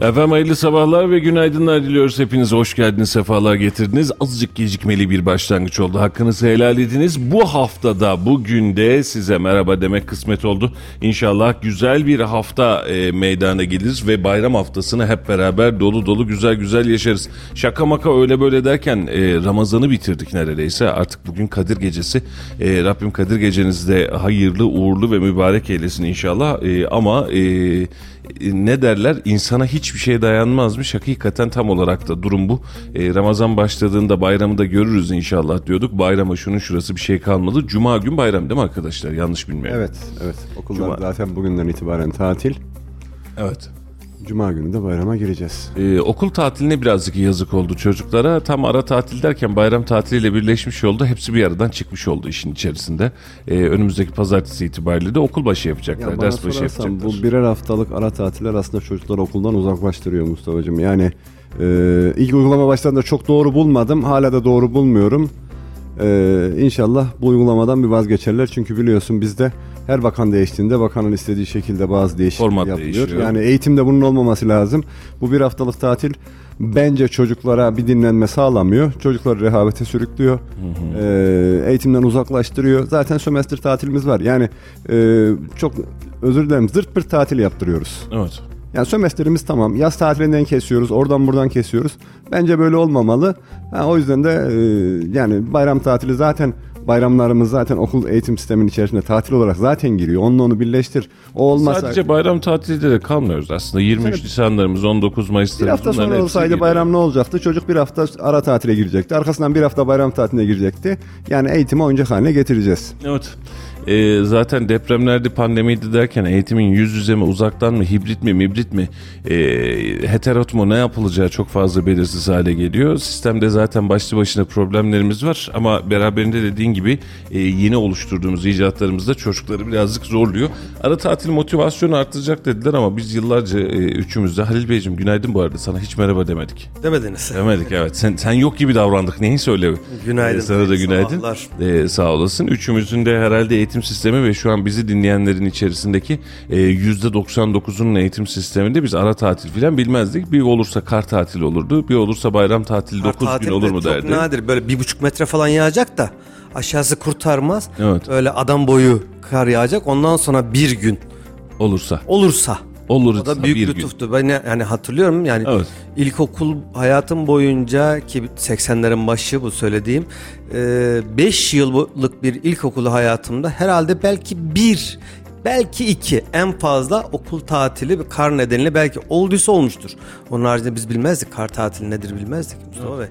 Efendim hayırlı sabahlar ve günaydınlar diliyoruz. Hepiniz hoş geldiniz, sefalar getirdiniz. Azıcık gecikmeli bir başlangıç oldu. Hakkınızı helal ediniz. Bu haftada, bugün de size merhaba demek kısmet oldu. İnşallah güzel bir hafta e, meydana gelir ve bayram haftasını hep beraber dolu dolu güzel güzel yaşarız. Şaka maka öyle böyle derken e, Ramazan'ı bitirdik neredeyse. Artık bugün Kadir Gecesi. E, Rabbim Kadir Gecenizde hayırlı, uğurlu ve mübarek eylesin inşallah. E, ama... E, ne derler insana hiçbir şey dayanmazmış. Hakikaten tam olarak da durum bu. E, Ramazan başladığında bayramı da görürüz inşallah diyorduk. Bayrama şunun şurası bir şey kalmadı. Cuma gün bayram değil mi arkadaşlar? Yanlış bilmiyorum. Evet, evet. Okullar Cuma. zaten bugünden itibaren tatil. Evet. Cuma günü de bayrama gireceğiz. Ee, okul tatiline birazcık yazık oldu çocuklara. Tam ara tatil derken bayram tatiliyle birleşmiş oldu. Hepsi bir aradan çıkmış oldu işin içerisinde. Ee, önümüzdeki pazartesi itibariyle de okul başı yapacaklar. Ya ders başı yapacaklar. bu birer haftalık ara tatiller aslında çocukları okuldan uzaklaştırıyor Mustafa'cığım. Yani e, ilk uygulama başlarında çok doğru bulmadım. Hala da doğru bulmuyorum. E, inşallah bu uygulamadan bir vazgeçerler. Çünkü biliyorsun bizde her bakan değiştiğinde bakanın istediği şekilde bazı değişiklikler Format yapılıyor. değişiyor. Yani eğitimde bunun olmaması lazım. Bu bir haftalık tatil bence çocuklara bir dinlenme sağlamıyor. Çocukları rehavete sürüklüyor. Ee, eğitimden uzaklaştırıyor. Zaten sömestr tatilimiz var. Yani e, çok özür dilerim zırt pırt tatil yaptırıyoruz. Evet. Yani sömestrimiz tamam. Yaz tatilinden kesiyoruz. Oradan buradan kesiyoruz. Bence böyle olmamalı. Ha, o yüzden de e, yani bayram tatili zaten bayramlarımız zaten okul eğitim sisteminin içerisinde tatil olarak zaten giriyor. Onunla onu birleştir. O olmazsa Sadece bayram tatilinde de kalmıyoruz aslında. 23 Nisanlarımız, 19 bir Mayıs'larımız. hafta bunların sonra olsaydı bayram ne olacaktı? Çocuk bir hafta ara tatile girecekti. Arkasından bir hafta bayram tatiline girecekti. Yani eğitimi oyuncak haline getireceğiz. Evet. Ee, zaten depremlerde pandemiydi derken eğitimin yüz yüze mi uzaktan mı hibrit mi mibrit mi e, heterot mu ne yapılacağı çok fazla belirsiz hale geliyor. Sistemde zaten başlı başına problemlerimiz var ama beraberinde dediğin gibi e, yeni oluşturduğumuz icatlarımız da çocukları birazcık zorluyor. Ara tatil motivasyonu artacak dediler ama biz yıllarca e, üçümüz de Halil Beyciğim günaydın bu arada sana hiç merhaba demedik. Demediniz. Demedik evet. Sen sen yok gibi davrandık. Neyi söyle? Günaydın. Ee, sana da günaydın. Sabahlar. Ee, sağ olasın. Üçümüzün de herhalde eğitim sistemi ve şu an bizi dinleyenlerin içerisindeki e, yüzde 99'unun eğitim sisteminde biz ara tatil falan bilmezdik. Bir olursa kar tatili olurdu. Bir olursa bayram tatili Kar 9 gün tatilde olur mu çok derdi. nadir. Böyle bir buçuk metre falan yağacak da aşağısı kurtarmaz. Evet. Öyle adam boyu kar yağacak. Ondan sonra bir gün Olursa. olursa. Olursa O da büyük bir gün. lütuftu. Ben ne- yani hatırlıyorum yani Evet. ilkokul hayatım boyunca ki 80'lerin başı bu söylediğim 5 yıllık bir ilkokul hayatımda herhalde belki bir belki iki en fazla okul tatili ve kar nedeniyle belki olduysa olmuştur. Onun haricinde biz bilmezdik kar tatili nedir bilmezdik Mustafa Bey.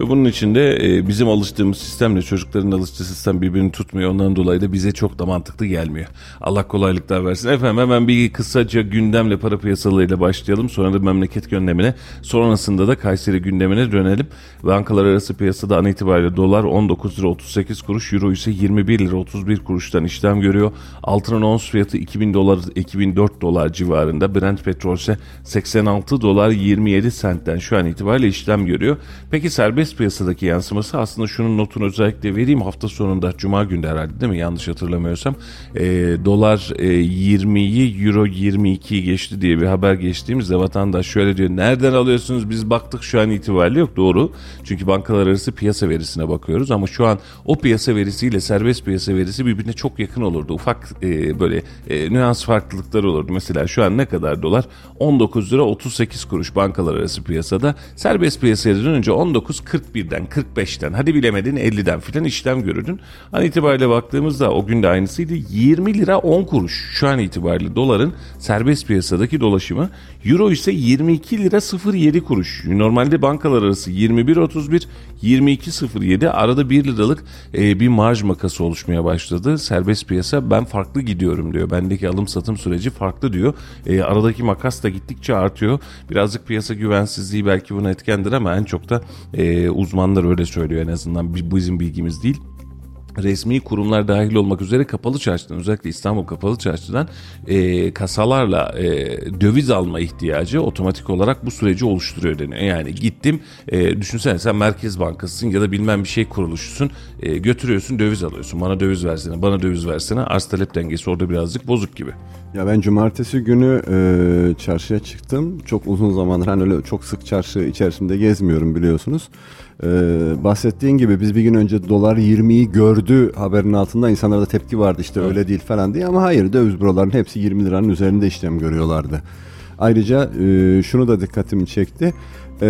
Ve bunun içinde e, bizim alıştığımız sistemle çocukların alıştığı sistem birbirini tutmuyor. Ondan dolayı da bize çok da mantıklı gelmiyor. Allah kolaylıklar versin. Efendim hemen bir kısaca gündemle para piyasalarıyla başlayalım. Sonra da memleket gündemine. Sonrasında da Kayseri gündemine dönelim. Bankalar arası piyasada an itibariyle dolar 19 lira 38 kuruş, euro ise 21 lira 31 kuruştan işlem görüyor. Altının ons fiyatı 2000 dolar 2004 dolar civarında. Brent petrol ise 86 dolar 27 sentten şu an itibariyle işlem görüyor. Peki serbest piyasadaki yansıması aslında şunun notunu özellikle vereyim. Hafta sonunda Cuma günü herhalde değil mi? Yanlış hatırlamıyorsam. E, dolar e, 20'yi Euro 22'yi geçti diye bir haber geçtiğimizde vatandaş şöyle diyor. Nereden alıyorsunuz? Biz baktık şu an itibariyle yok. Doğru. Çünkü bankalar arası piyasa verisine bakıyoruz ama şu an o piyasa verisiyle serbest piyasa verisi birbirine çok yakın olurdu. Ufak e, böyle e, nüans farklılıkları olurdu. Mesela şu an ne kadar dolar? 19 lira 38 kuruş bankalar arası piyasada. Serbest piyasaya dönünce 19.40 41'den 45'ten hadi bilemedin 50'den filan işlem görürdün. An itibariyle baktığımızda o gün de aynısıydı. 20 lira 10 kuruş şu an itibariyle doların serbest piyasadaki dolaşımı. Euro ise 22 lira 07 kuruş. Normalde bankalar arası 21.31 22.07 arada 1 liralık e, bir marj makası oluşmaya başladı. Serbest piyasa ben farklı gidiyorum diyor. Bendeki alım satım süreci farklı diyor. E, aradaki makas da gittikçe artıyor. Birazcık piyasa güvensizliği belki buna etkendir ama en çok da e, uzmanlar öyle söylüyor en azından bizim bilgimiz değil resmi kurumlar dahil olmak üzere kapalı çarşıdan özellikle İstanbul kapalı çarşıdan e, kasalarla e, döviz alma ihtiyacı otomatik olarak bu süreci oluşturuyor deniyor. Yani gittim e, düşünsene sen Merkez Bankası'sın ya da bilmem bir şey kuruluşusun e, götürüyorsun döviz alıyorsun bana döviz versene bana döviz versene arz talep dengesi orada birazcık bozuk gibi. Ya ben cumartesi günü e, çarşıya çıktım. Çok uzun zamandır hani öyle çok sık çarşı içerisinde gezmiyorum biliyorsunuz. E, bahsettiğin gibi biz bir gün önce dolar 20'yi gördü haberin altında insanlarda tepki vardı işte evet. öyle değil falan diye ama hayır döviz büroların hepsi 20 liranın üzerinde işlem görüyorlardı. Ayrıca e, şunu da dikkatimi çekti e,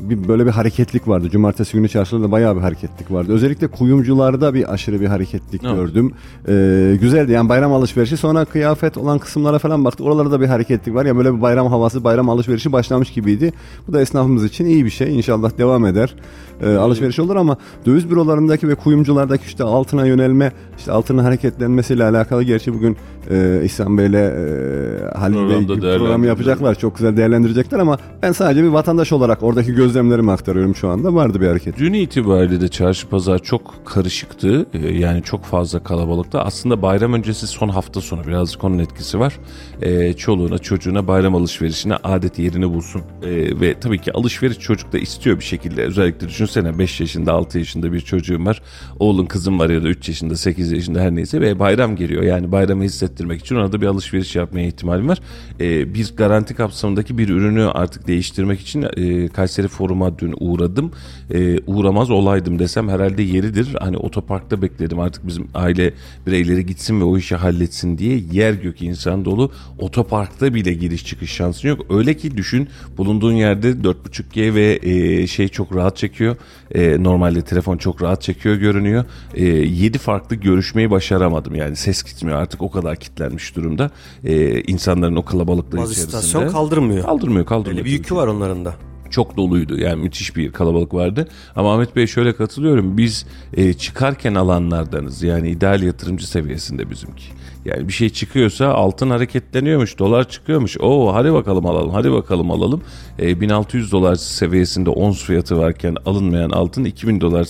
bir böyle bir hareketlik vardı. Cumartesi günü çarşıda bayağı bir hareketlik vardı. Özellikle kuyumcularda bir aşırı bir hareketlik evet. gördüm. E, güzeldi yani bayram alışverişi. Sonra kıyafet olan kısımlara falan baktık. Oralarda bir hareketlik var. Ya böyle bir bayram havası, bayram alışverişi başlamış gibiydi. Bu da esnafımız için iyi bir şey. İnşallah devam eder. E, alışveriş olur ama döviz bürolarındaki ve kuyumculardaki işte altına yönelme, işte altının hareketlenmesiyle alakalı gerçi bugün e, İhsan Bey'le e, Halil Bey program yapacaklar. Çok güzel değerlendirecekler ama ben sadece bir vatandaş olarak oradaki gözlemlerimi aktarıyorum şu anda. Vardı bir hareket. Dün itibariyle de çarşı pazar çok karışıktı. Ee, yani çok fazla kalabalıktı. Aslında bayram öncesi son hafta sonu birazcık onun etkisi var. Ee, çoluğuna çocuğuna bayram alışverişine adet yerini bulsun. Ee, ve tabii ki alışveriş çocuk da istiyor bir şekilde. Özellikle düşünsene 5 yaşında 6 yaşında bir çocuğum var. Oğlun kızım var ya da 3 yaşında 8 yaşında her neyse ve bayram geliyor. Yani bayramı hissettirmek için ona da bir alışveriş yapmaya ihtimalim var. Ee, bir garanti kapsamındaki bir ürünü artık değiştirmek için e, Kayseri Forum'a dün uğradım. E, uğramaz olaydım desem herhalde yeridir. Hani otoparkta bekledim artık bizim aile bireyleri gitsin ve o işi halletsin diye yer gök insan dolu. Otoparkta bile giriş çıkış şansın yok. Öyle ki düşün bulunduğun yerde 4.5G ve e, şey çok rahat çekiyor. E, normalde telefon çok rahat çekiyor görünüyor. E, 7 farklı görüşmeyi başaramadım. Yani ses gitmiyor artık o kadar kitlenmiş durumda. E, insanların o kalabalıklığı Bazı içerisinde. istasyon kaldırmıyor. Kaldırmıyor kaldırmıyor. Öyle bir yükü var onların da çok doluydu. Yani müthiş bir kalabalık vardı. Ama Ahmet Bey şöyle katılıyorum. Biz e, çıkarken alanlardanız. Yani ideal yatırımcı seviyesinde bizimki. Yani bir şey çıkıyorsa altın hareketleniyormuş, dolar çıkıyormuş. Oo hadi bakalım alalım, hadi bakalım alalım. E, 1600 dolar seviyesinde ons fiyatı varken alınmayan altın 2000 dolar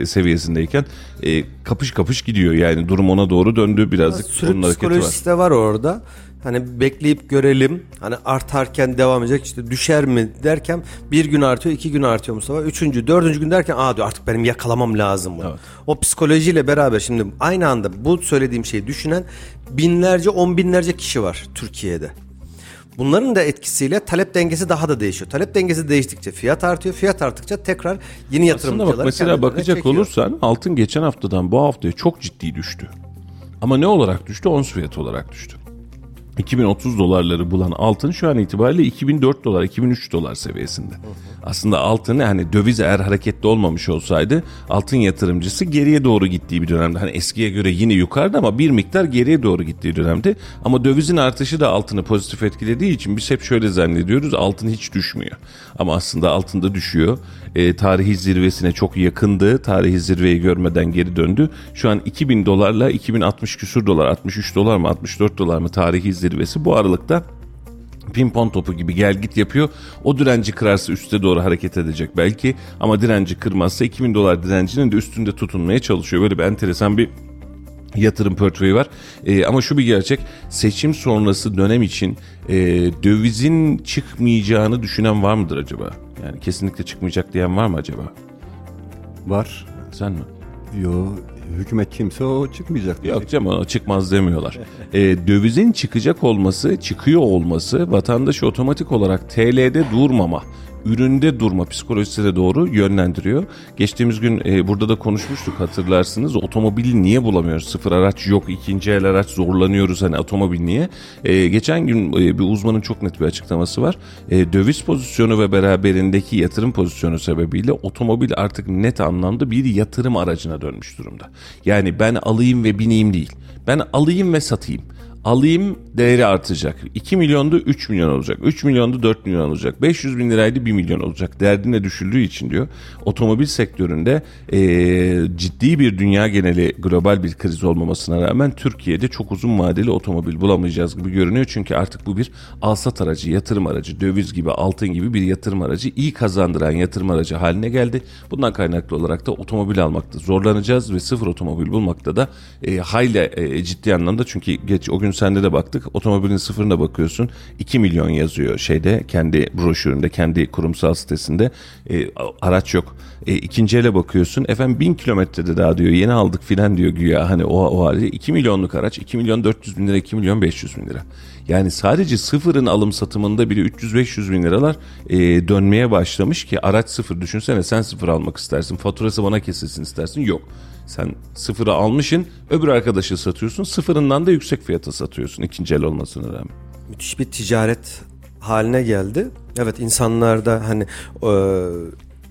e, seviyesindeyken e, kapış kapış gidiyor. Yani durum ona doğru döndü birazcık. Sürü psikolojisi var. de var orada. Hani bekleyip görelim. Hani artarken devam edecek işte düşer mi derken bir gün artıyor iki gün artıyor Mustafa. Üçüncü dördüncü gün derken aa diyor artık benim yakalamam lazım bunu. Evet. O psikolojiyle beraber şimdi aynı anda bu söylediğim şeyi düşünen binlerce on binlerce kişi var Türkiye'de. Bunların da etkisiyle talep dengesi daha da değişiyor. Talep dengesi değiştikçe fiyat artıyor. Fiyat arttıkça tekrar yeni yatırımcılar Aslında bak mesela bakacak çekiyor. olursan altın geçen haftadan bu haftaya çok ciddi düştü. Ama ne olarak düştü? Ons fiyatı olarak düştü. 2030 dolarları bulan altın şu an itibariyle 2004 dolar, 2003 dolar seviyesinde. Aslında altın hani döviz eğer hareketli olmamış olsaydı altın yatırımcısı geriye doğru gittiği bir dönemde. Hani eskiye göre yine yukarıda ama bir miktar geriye doğru gittiği dönemde. Ama dövizin artışı da altını pozitif etkilediği için biz hep şöyle zannediyoruz altın hiç düşmüyor. Ama aslında altında düşüyor. E, tarihi zirvesine çok yakındı. Tarihi zirveyi görmeden geri döndü. Şu an 2000 dolarla 2060 küsur dolar, 63 dolar mı 64 dolar mı tarihi zirvesi bu aralıkta pimpon topu gibi gel git yapıyor. O direnci kırarsa üste doğru hareket edecek belki ama direnci kırmazsa 2000 dolar direncinin de üstünde tutunmaya çalışıyor. Böyle bir enteresan bir yatırım portföyü var. E, ama şu bir gerçek seçim sonrası dönem için e, dövizin çıkmayacağını düşünen var mıdır acaba? Yani kesinlikle çıkmayacak diyen var mı acaba? Var. Sen mi? Yok hükümet kimse o çıkmayacak. Yok canım o çıkmaz demiyorlar. e, dövizin çıkacak olması, çıkıyor olması vatandaşı otomatik olarak TL'de durmama üründe durma psikolojisine doğru yönlendiriyor. Geçtiğimiz gün e, burada da konuşmuştuk hatırlarsınız. Otomobili niye bulamıyoruz? Sıfır araç yok, ikinci el araç zorlanıyoruz hani otomobil niye? E, geçen gün e, bir uzmanın çok net bir açıklaması var. E, döviz pozisyonu ve beraberindeki yatırım pozisyonu sebebiyle otomobil artık net anlamda bir yatırım aracına dönmüş durumda. Yani ben alayım ve bineyim değil. Ben alayım ve satayım. Alayım değeri artacak. 2 milyondu 3 milyon olacak. 3 milyondu 4 milyon olacak. 500 bin liraydı 1 milyon olacak. Derdine düşüldüğü için diyor. Otomobil sektöründe eee, ciddi bir dünya geneli global bir kriz olmamasına rağmen Türkiye'de çok uzun vadeli otomobil bulamayacağız gibi görünüyor. Çünkü artık bu bir alsat aracı, yatırım aracı, döviz gibi, altın gibi bir yatırım aracı. iyi kazandıran yatırım aracı haline geldi. Bundan kaynaklı olarak da otomobil almakta zorlanacağız ve sıfır otomobil bulmakta da e, hayli e, ciddi anlamda çünkü geç o gün sende de baktık otomobilin sıfırına bakıyorsun 2 milyon yazıyor şeyde kendi broşüründe kendi kurumsal sitesinde E, araç yok. E, ikinci ele bakıyorsun efendim 1000 kilometrede daha diyor yeni aldık filan diyor güya hani o, o hali 2 milyonluk araç 2 milyon 400 bin lira 2 milyon 500 bin lira. Yani sadece sıfırın alım satımında bile 300-500 bin liralar e, dönmeye başlamış ki araç sıfır düşünsene sen sıfır almak istersin faturası bana kesilsin istersin yok. Sen sıfırı almışın öbür arkadaşı satıyorsun sıfırından da yüksek fiyata satıyorsun ikinci el olmasına rağmen. müthiş bir ticaret haline geldi. Evet insanlarda hani e,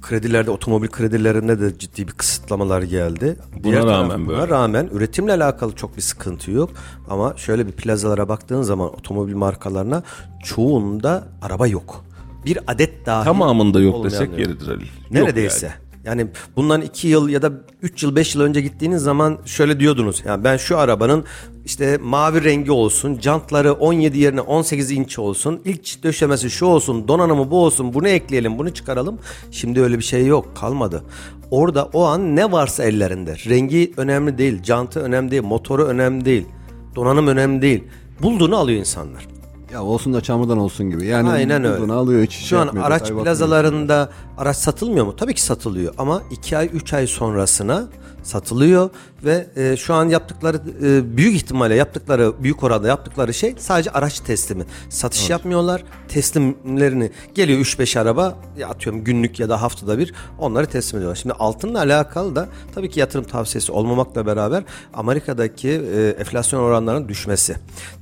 kredilerde otomobil kredilerinde de ciddi bir kısıtlamalar geldi. Buna Diğer rağmen taraf- böyle. Buna rağmen üretimle alakalı çok bir sıkıntı yok. Ama şöyle bir plazalara baktığın zaman otomobil markalarına çoğunda araba yok. Bir adet dahi Tamamında yok desek yok. yeridir Ali. Yok Neredeyse. yani. Yani. bundan 2 yıl ya da 3 yıl 5 yıl önce gittiğiniz zaman şöyle diyordunuz. Yani ben şu arabanın işte mavi rengi olsun, jantları 17 yerine 18 inç olsun, ilk döşemesi şu olsun, donanımı bu olsun, bunu ekleyelim, bunu çıkaralım. Şimdi öyle bir şey yok, kalmadı. Orada o an ne varsa ellerinde. Rengi önemli değil, jantı önemli değil, motoru önemli değil, donanım önemli değil. Bulduğunu alıyor insanlar. Ya olsun da çamurdan olsun gibi. Yani Aynen öyle. alıyor hiç şey Şu an yapmıyor, araç detay bakmıyor. plazalarında araç satılmıyor mu? Tabii ki satılıyor ama 2 ay 3 ay sonrasına satılıyor ve e, şu an yaptıkları e, büyük ihtimalle yaptıkları büyük oranda yaptıkları şey sadece araç teslimi. Satış yapmıyorlar. Teslimlerini geliyor 3-5 araba ya atıyorum günlük ya da haftada bir onları teslim ediyorlar. Şimdi altınla alakalı da tabii ki yatırım tavsiyesi olmamakla beraber Amerika'daki e, enflasyon oranlarının düşmesi.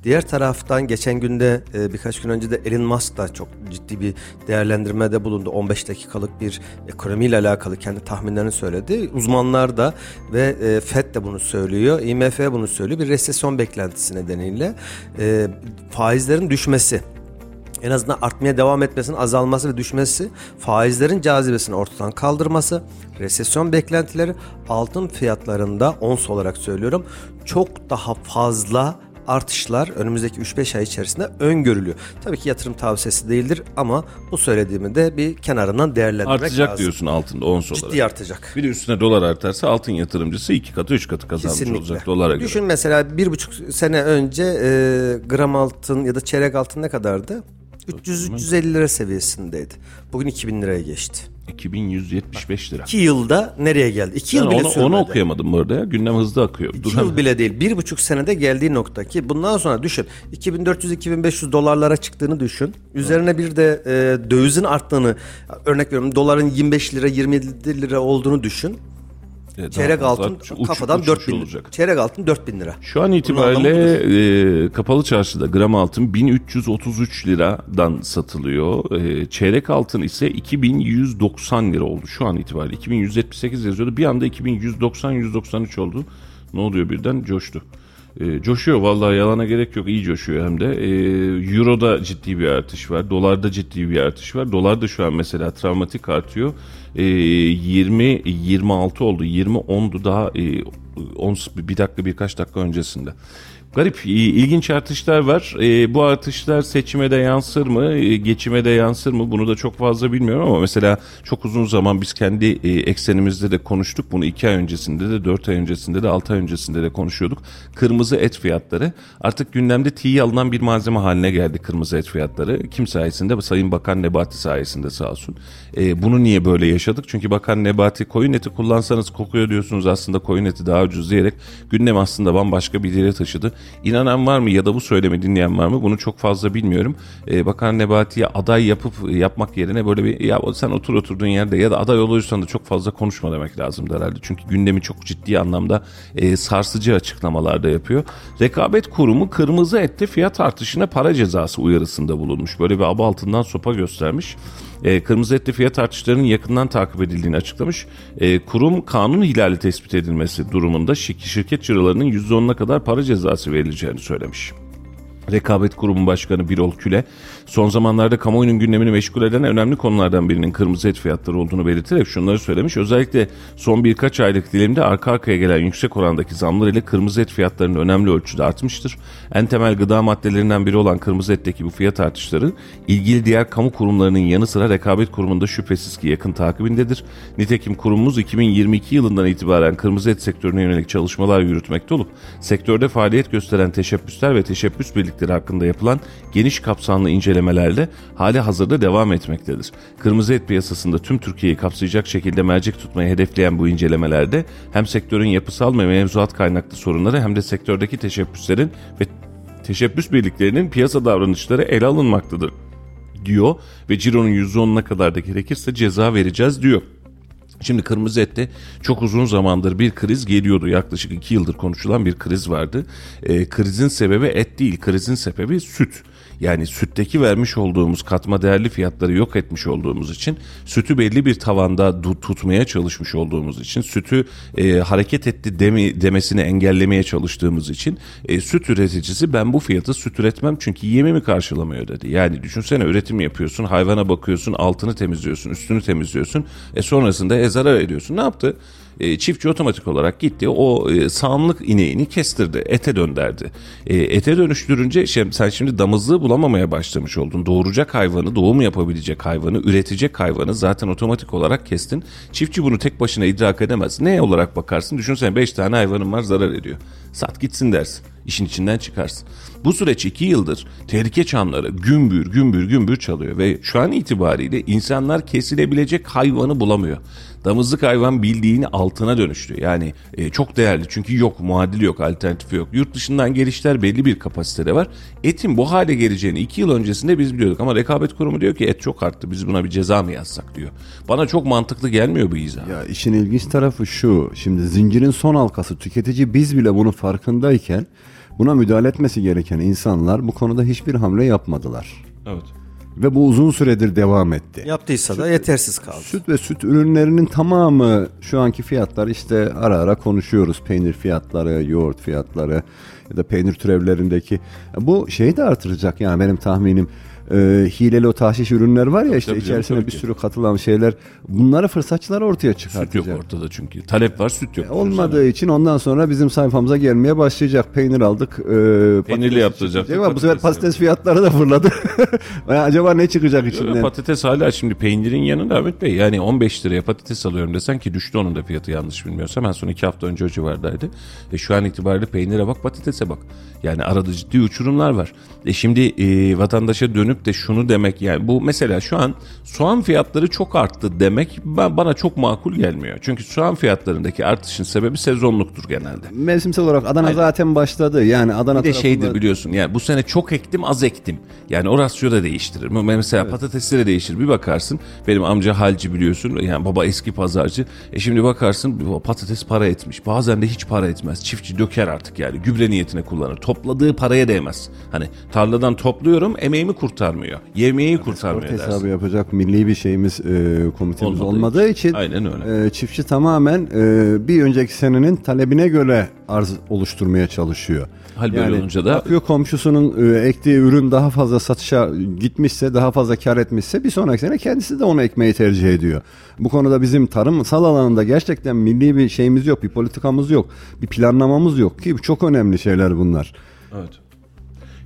Diğer taraftan geçen günde e, birkaç gün önce de Elon Musk da çok ciddi bir değerlendirmede bulundu. 15 dakikalık bir ekonomiyle alakalı kendi tahminlerini söyledi. Uzmanlar da ve e, FED de bunu söylüyor. IMF bunu söylüyor. Bir resesyon beklentisi nedeniyle e, faizlerin düşmesi en azından artmaya devam etmesinin azalması ve düşmesi, faizlerin cazibesini ortadan kaldırması, resesyon beklentileri altın fiyatlarında ons olarak söylüyorum çok daha fazla artışlar önümüzdeki 3-5 ay içerisinde öngörülüyor. Tabii ki yatırım tavsiyesi değildir ama bu söylediğimi de bir kenarından değerlendirmek Artacak lazım. diyorsun altında ons olarak. Ciddi artacak. Bir de üstüne dolar artarsa altın yatırımcısı iki katı üç katı kazanmış Kesinlikle. olacak dolara göre. Düşün mesela bir buçuk sene önce e, gram altın ya da çeyrek altın ne kadardı? 300-350 lira seviyesindeydi. Bugün 2000 liraya geçti. 2175 lira. 2 yılda nereye geldi? 2 Ben yıl bile onu, sürmedi. onu okuyamadım bu arada ya. Gündem hızlı akıyor. 2 Dur yıl bile değil. Bir buçuk senede geldiği nokta ki bundan sonra düşün. 2400-2500 dolarlara çıktığını düşün. Üzerine bir de e, dövizin arttığını örnek veriyorum doların 25 lira 27 lira olduğunu düşün. E, Çeyrek altın uç- kafadan uçuş 4000 olacak. Çeyrek altın 4000 lira. Şu an itibariyle e, kapalı çarşıda gram altın 1333 liradan satılıyor. E, çeyrek altın ise 2190 lira oldu. Şu an itibariyle 2178 yazıyordu. Bir anda 2190-193 oldu. Ne oluyor birden? Coştu. E, coşuyor vallahi yalana gerek yok iyi coşuyor hem de. E, Euro'da ciddi bir artış var. Dolarda ciddi bir artış var. Dolar da şu an mesela travmatik artıyor. E, 20 26 oldu. 20 10'du daha e, 10 bir dakika birkaç dakika öncesinde. Garip, ilginç artışlar var. E, bu artışlar seçime de yansır mı, e, geçime de yansır mı? Bunu da çok fazla bilmiyorum ama mesela çok uzun zaman biz kendi e, eksenimizde de konuştuk. Bunu iki ay öncesinde de, dört ay öncesinde de, altı ay öncesinde de konuşuyorduk. Kırmızı et fiyatları artık gündemde tiye alınan bir malzeme haline geldi kırmızı et fiyatları. Kim sayesinde? Sayın Bakan Nebati sayesinde sağ olsun. E, bunu niye böyle yaşadık? Çünkü Bakan Nebati koyun eti kullansanız kokuyor diyorsunuz aslında koyun eti daha ucuz diyerek gündem aslında bambaşka bir yere taşıdı. İnanan var mı ya da bu söylemi dinleyen var mı bunu çok fazla bilmiyorum. E, Bakan Nebati'ye aday yapıp yapmak yerine böyle bir ya sen otur oturduğun yerde ya da aday oluyorsan da çok fazla konuşma demek lazım herhalde. Çünkü gündemi çok ciddi anlamda e, sarsıcı açıklamalarda yapıyor. Rekabet Kurumu kırmızı ette fiyat artışına para cezası uyarısında bulunmuş. Böyle bir aba altından sopa göstermiş. E, kırmızı etli fiyat artışlarının yakından takip edildiğini açıklamış. E, kurum kanun ihlali tespit edilmesi durumunda şir- şirket cirolarının %10'una kadar para cezası verileceğini söylemiş. Rekabet Kurumu Başkanı Birol Küle, son zamanlarda kamuoyunun gündemini meşgul eden önemli konulardan birinin kırmızı et fiyatları olduğunu belirterek şunları söylemiş. Özellikle son birkaç aylık dilimde arka arkaya gelen yüksek orandaki zamlar ile kırmızı et fiyatlarının önemli ölçüde artmıştır. En temel gıda maddelerinden biri olan kırmızı etteki bu fiyat artışları ilgili diğer kamu kurumlarının yanı sıra Rekabet Kurumu'nda şüphesiz ki yakın takibindedir. Nitekim kurumumuz 2022 yılından itibaren kırmızı et sektörüne yönelik çalışmalar yürütmekte olup sektörde faaliyet gösteren teşebbüsler ve teşebbüs birlikleri hakkında yapılan geniş kapsamlı incelemelerle hali hazırda devam etmektedir. Kırmızı et piyasasında tüm Türkiye'yi kapsayacak şekilde mercek tutmayı hedefleyen bu incelemelerde hem sektörün yapısal ve mevzuat kaynaklı sorunları hem de sektördeki teşebbüslerin ve teşebbüs birliklerinin piyasa davranışları ele alınmaktadır diyor ve cironun %10'una kadar da gerekirse ceza vereceğiz diyor. Şimdi kırmızı ette çok uzun zamandır bir kriz geliyordu. Yaklaşık iki yıldır konuşulan bir kriz vardı. Ee, krizin sebebi et değil, krizin sebebi süt. Yani sütteki vermiş olduğumuz katma değerli fiyatları yok etmiş olduğumuz için sütü belli bir tavanda tutmaya çalışmış olduğumuz için sütü e, hareket etti demi, demesini engellemeye çalıştığımız için e, süt üreticisi ben bu fiyatı süt üretmem çünkü yemimi karşılamıyor dedi. Yani düşünsene üretim yapıyorsun hayvana bakıyorsun altını temizliyorsun üstünü temizliyorsun e sonrasında zarar ediyorsun ne yaptı? E, çiftçi otomatik olarak gitti o e, sağımlık ineğini kestirdi ete dönderdi. E, ete dönüştürünce şey, sen şimdi damızlığı bulamamaya başlamış oldun. Doğuracak hayvanı doğum yapabilecek hayvanı üretecek hayvanı zaten otomatik olarak kestin. Çiftçi bunu tek başına idrak edemez. Ne olarak bakarsın düşünsene 5 tane hayvanın var zarar ediyor. Sat gitsin dersin. İşin içinden çıkarsın. Bu süreç 2 yıldır tehlike çanları gümbür gümbür gümbür çalıyor ve şu an itibariyle insanlar kesilebilecek hayvanı bulamıyor. Damızlık hayvan bildiğini altına dönüştü. Yani e, çok değerli çünkü yok muadili yok alternatifi yok. Yurt dışından gelişler belli bir kapasitede var. Etin bu hale geleceğini 2 yıl öncesinde biz biliyorduk ama rekabet kurumu diyor ki et çok arttı biz buna bir ceza mı yazsak diyor. Bana çok mantıklı gelmiyor bu izah. Ya işin ilginç tarafı şu. Şimdi zincirin son halkası tüketici biz bile bunun farkındayken buna müdahale etmesi gereken insanlar bu konuda hiçbir hamle yapmadılar. Evet. Ve bu uzun süredir devam etti. Yaptıysa da yetersiz kaldı. Süt ve süt ürünlerinin tamamı şu anki fiyatlar işte ara ara konuşuyoruz. Peynir fiyatları, yoğurt fiyatları ya da peynir türevlerindeki. Bu şeyi de artıracak yani benim tahminim. Ee, hileli o tahşiş ürünler var ya işte tabii canım, içerisine tabii bir sürü katılan şeyler. Bunları fırsatçılar ortaya Süt çıkartacak. yok ortada çünkü. Talep var süt yok. Olmadığı için ondan sonra bizim sayfamıza gelmeye başlayacak. Peynir aldık. E, yaptıracaktık, çıkacak Ama bu sefer patates fiyatları da fırladı. Acaba ne çıkacak içinden? Patates hala şimdi peynirin yanında Ahmet Bey. Yani 15 liraya patates alıyorum desen ki düştü onun da fiyatı yanlış bilmiyorsam. En son 2 hafta önce o civardaydı. E şu an itibariyle peynire bak patatese bak. Yani arada ciddi uçurumlar var. E şimdi e, vatandaşa dönüp de şunu demek yani bu mesela şu an soğan fiyatları çok arttı demek ba- bana çok makul gelmiyor. Çünkü soğan fiyatlarındaki artışın sebebi sezonluktur genelde. Mevsimsel olarak Adana zaten başladı. Yani Adana Bir de tarafında- şeydir biliyorsun yani bu sene çok ektim az ektim. Yani o rasyo da değiştirir. Mesela patatesleri de değiştirir. Bir bakarsın benim amca halci biliyorsun yani baba eski pazarcı. E şimdi bakarsın patates para etmiş. Bazen de hiç para etmez. Çiftçi döker artık yani gübre niyetine kullanır. Topladığı paraya değmez. Hani tarladan topluyorum emeğimi kurtarmıyor. Yemeği kurtarmıyor Orta dersin. hesabı yapacak milli bir şeyimiz e, komitemiz Olmadığı olmadığı için, Aynen öyle. e, çiftçi tamamen e, bir önceki senenin talebine göre arz oluşturmaya çalışıyor. Hal böyle olunca da- bakıyor komşusunun e, ektiği ürün daha fazla satışa gitmişse, daha fazla kar etmişse bir sonraki sene kendisi de onu ekmeyi tercih ediyor. Bu konuda bizim tarımsal alanında gerçekten milli bir şeyimiz yok, bir politikamız yok, bir planlamamız yok ki çok önemli şeyler bunlar. Evet.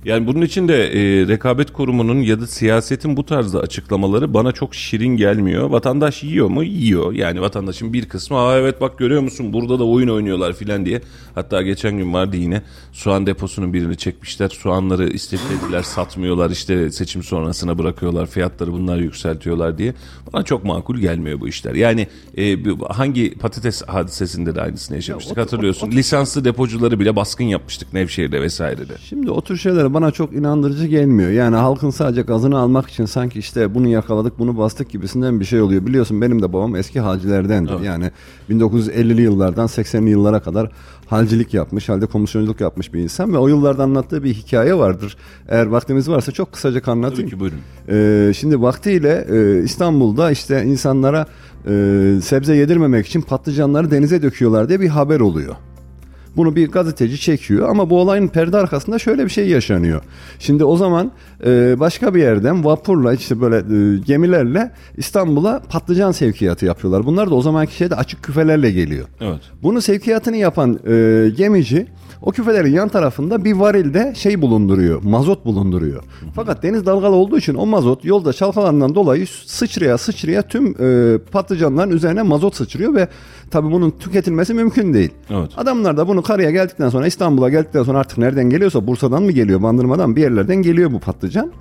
Yani bunun için de e, rekabet kurumunun ya da siyasetin bu tarzda açıklamaları bana çok şirin gelmiyor. Vatandaş yiyor mu? Yiyor. Yani vatandaşın bir kısmı Aa evet bak görüyor musun burada da oyun oynuyorlar filan diye. Hatta geçen gün vardı yine soğan deposunun birini çekmişler. Soğanları istediler satmıyorlar işte seçim sonrasına bırakıyorlar. Fiyatları bunlar yükseltiyorlar diye. Bana çok makul gelmiyor bu işler. Yani e, hangi patates hadisesinde de aynısını yaşamıştık hatırlıyorsun. Lisanslı depocuları bile baskın yapmıştık Nevşehir'de vesairede. Şimdi o tür şeyler bana çok inandırıcı gelmiyor. Yani halkın sadece gazını almak için sanki işte bunu yakaladık bunu bastık gibisinden bir şey oluyor. Biliyorsun benim de babam eski halcilerdendir. Yani 1950'li yıllardan 80'li yıllara kadar halcilik yapmış, halde komisyonculuk yapmış bir insan ve o yıllarda anlattığı bir hikaye vardır. Eğer vaktimiz varsa çok kısaca anlatayım. Tabii ki buyurun. Ee, şimdi vaktiyle e, İstanbul'da işte insanlara e, sebze yedirmemek için patlıcanları denize döküyorlar diye bir haber oluyor. Bunu bir gazeteci çekiyor ama bu olayın perde arkasında şöyle bir şey yaşanıyor. Şimdi o zaman e, başka bir yerden vapurla işte böyle e, gemilerle İstanbul'a patlıcan sevkiyatı yapıyorlar. Bunlar da o zamanki şeyde açık küfelerle geliyor. Evet. Bunu sevkiyatını yapan e, gemici o küfelerin yan tarafında bir varilde şey bulunduruyor, mazot bulunduruyor. Fakat deniz dalgalı olduğu için o mazot yolda çalkalandığından dolayı sıçraya sıçraya tüm e, patlıcanların üzerine mazot sıçrıyor ve tabii bunun tüketilmesi mümkün değil. Evet. Adamlar da bunu karaya geldikten sonra İstanbul'a geldikten sonra artık nereden geliyorsa Bursa'dan mı geliyor, Bandırma'dan bir yerlerden geliyor bu patlıcan.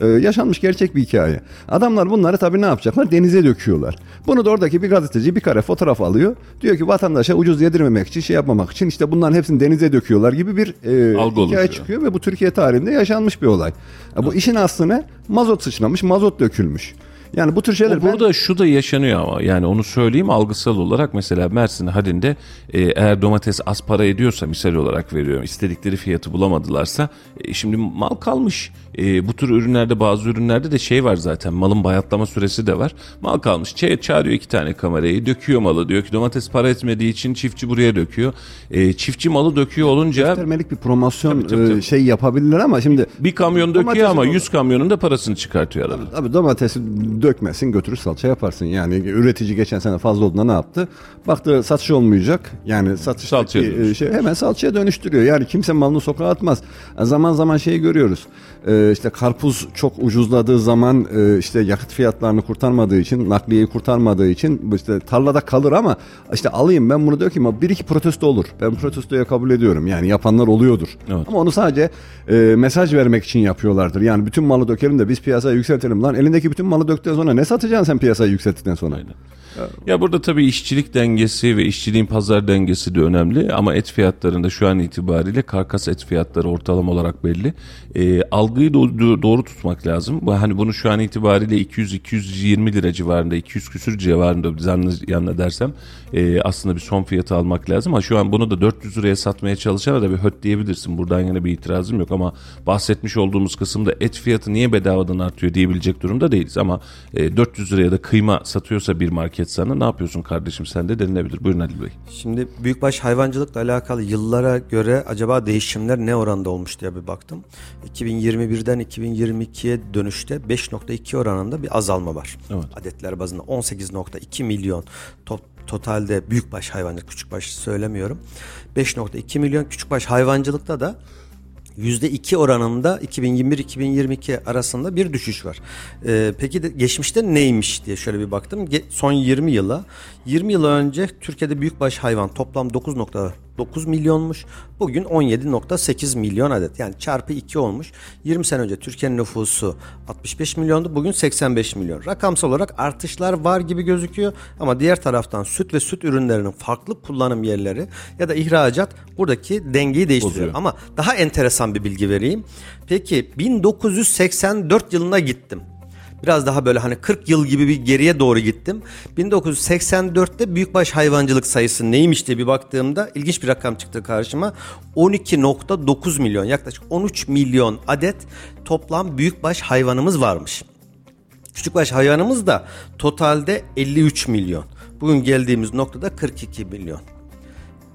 Ee, yaşanmış gerçek bir hikaye. Adamlar bunları tabii ne yapacaklar? Denize döküyorlar. Bunu da oradaki bir gazeteci bir kare fotoğraf alıyor. Diyor ki vatandaşa ucuz yedirmemek için şey yapmamak için işte bunların hepsini denize döküyorlar gibi bir e, Algı hikaye oluşuyor. çıkıyor ve bu Türkiye tarihinde yaşanmış bir olay. Bu işin aslı ne? Mazot sıçramış, mazot dökülmüş. Yani bu tür şeyler O burada şu da yaşanıyor ama yani onu söyleyeyim algısal olarak mesela Mersin Halin'de e, eğer domates az para ediyorsa misal olarak veriyorum istedikleri fiyatı bulamadılarsa e, şimdi mal kalmış. E, bu tür ürünlerde bazı ürünlerde de şey var zaten malın bayatlama süresi de var. Mal kalmış Ç- çağırıyor iki tane kamerayı döküyor malı diyor ki domates para etmediği için çiftçi buraya döküyor. E, çiftçi malı döküyor olunca göstermelik bir promosyon Tabii, tabii, e, tabii. şey yapabilirler ama şimdi bir kamyon döküyor ama o- 100 kamyonun da parasını çıkartıyor arada. Abi domatesi dökmesin götürür salça yaparsın. Yani üretici geçen sene fazla olduğunda ne yaptı? Baktı satış olmayacak. Yani Salçaya dönüştürüyor. e, şey hemen salçaya dönüştürüyor. Yani kimse malını sokağa atmaz. E, Zaman zaman şeyi görüyoruz. E, işte karpuz çok ucuzladığı zaman e, işte yakıt fiyatlarını kurtarmadığı için, nakliyeyi kurtarmadığı için işte tarlada kalır ama işte alayım ben bunu dökeyim ama bir iki protesto olur. Ben protestoya kabul ediyorum. Yani yapanlar oluyordur. Evet. Ama onu sadece e, mesaj vermek için yapıyorlardır. Yani bütün malı dökelim de biz piyasayı yükseltelim. Lan elindeki bütün malı döktükten sonra ne satacaksın sen piyasayı yükselttikten sonra? Ya burada tabii işçilik dengesi ve işçiliğin pazar dengesi de önemli ama et fiyatlarında şu an itibariyle karkas et fiyatları ortalama olarak belli. Ee, algıyı do- doğru tutmak lazım. Hani bunu şu an itibariyle 200-220 lira civarında, 200 küsür civarında zannı- yanına dersem e, aslında bir son fiyatı almak lazım. Ama şu an bunu da 400 liraya satmaya çalışana da bir höt diyebilirsin. Buradan yine bir itirazım yok ama bahsetmiş olduğumuz kısımda et fiyatı niye bedavadan artıyor diyebilecek durumda değiliz. Ama e, 400 liraya da kıyma satıyorsa bir market sana ne yapıyorsun kardeşim sen de denilebilir. Buyurun Halil Bey. Şimdi büyükbaş hayvancılıkla alakalı yıllara göre acaba değişimler ne oranda olmuş diye bir baktım. 2021'den 2022'ye dönüşte 5.2 oranında bir azalma var. Evet. Adetler bazında 18.2 milyon to- totalde büyükbaş hayvancılık, küçükbaş söylemiyorum. 5.2 milyon küçükbaş hayvancılıkta da %2 oranında 2021-2022 arasında bir düşüş var. Ee, peki de geçmişte neymiş diye şöyle bir baktım. Ge- son 20 yıla 20 yıl önce Türkiye'de büyükbaş hayvan toplam 9.9 milyonmuş. Bugün 17.8 milyon adet. Yani çarpı 2 olmuş. 20 sene önce Türkiye'nin nüfusu 65 milyondu. Bugün 85 milyon. Rakamsal olarak artışlar var gibi gözüküyor. Ama diğer taraftan süt ve süt ürünlerinin farklı kullanım yerleri ya da ihracat buradaki dengeyi değiştiriyor. Bozuyor. Ama daha enteresan bir bilgi vereyim. Peki 1984 yılına gittim. Biraz daha böyle hani 40 yıl gibi bir geriye doğru gittim. 1984'te büyükbaş hayvancılık sayısı neymiş diye bir baktığımda ilginç bir rakam çıktı karşıma. 12.9 milyon yaklaşık 13 milyon adet toplam büyükbaş hayvanımız varmış. Küçükbaş hayvanımız da totalde 53 milyon. Bugün geldiğimiz noktada 42 milyon.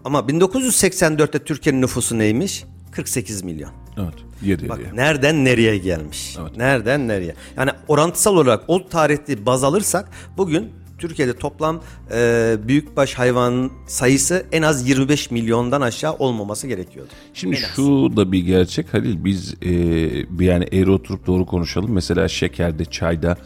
Ama 1984'te Türkiye'nin nüfusu neymiş? 48 milyon. Evet. Yedi Bak diye. nereden nereye gelmiş? Evet. Nereden nereye? Yani orantısal olarak o tarihte baz alırsak bugün Türkiye'de toplam e, büyükbaş hayvan sayısı en az 25 milyondan aşağı olmaması gerekiyordu. Şimdi şu da bir gerçek Halil biz e, yani eğri oturup doğru konuşalım. Mesela şekerde, çayda,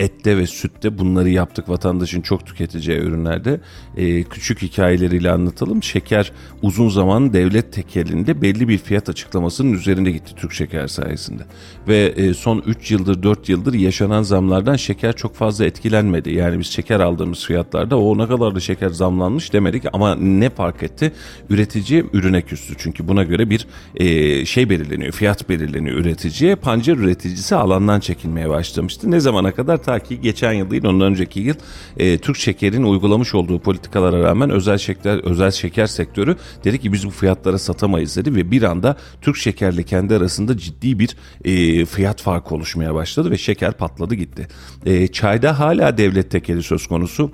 ette ve sütte bunları yaptık vatandaşın çok tüketeceği ürünlerde. E, küçük hikayeleriyle anlatalım. Şeker uzun zaman devlet tekelinde belli bir fiyat açıklamasının üzerinde gitti Türk Şeker sayesinde. Ve e, son 3 yıldır 4 yıldır yaşanan zamlardan şeker çok fazla etkilenmedi. Yani biz şeker aldığımız fiyatlarda o ne kadar da şeker zamlanmış demedik ama ne fark etti? Üretici ürüne küstü. Çünkü buna göre bir e, şey belirleniyor, fiyat belirleniyor üreticiye. Pancar üreticisi alandan çekilmeye başlamıştı. Ne zamana kadar? Ta ki geçen yıl değil ondan önceki yıl e, Türk Şeker'in uygulamış olduğu politikalara rağmen özel şeker özel şeker sektörü dedi ki biz bu fiyatlara satamayız dedi ve bir anda Türk Şeker'le kendi arasında ciddi bir e, fiyat farkı oluşmaya başladı ve şeker patladı gitti. E, çayda hala devlet tekeli söz konusu.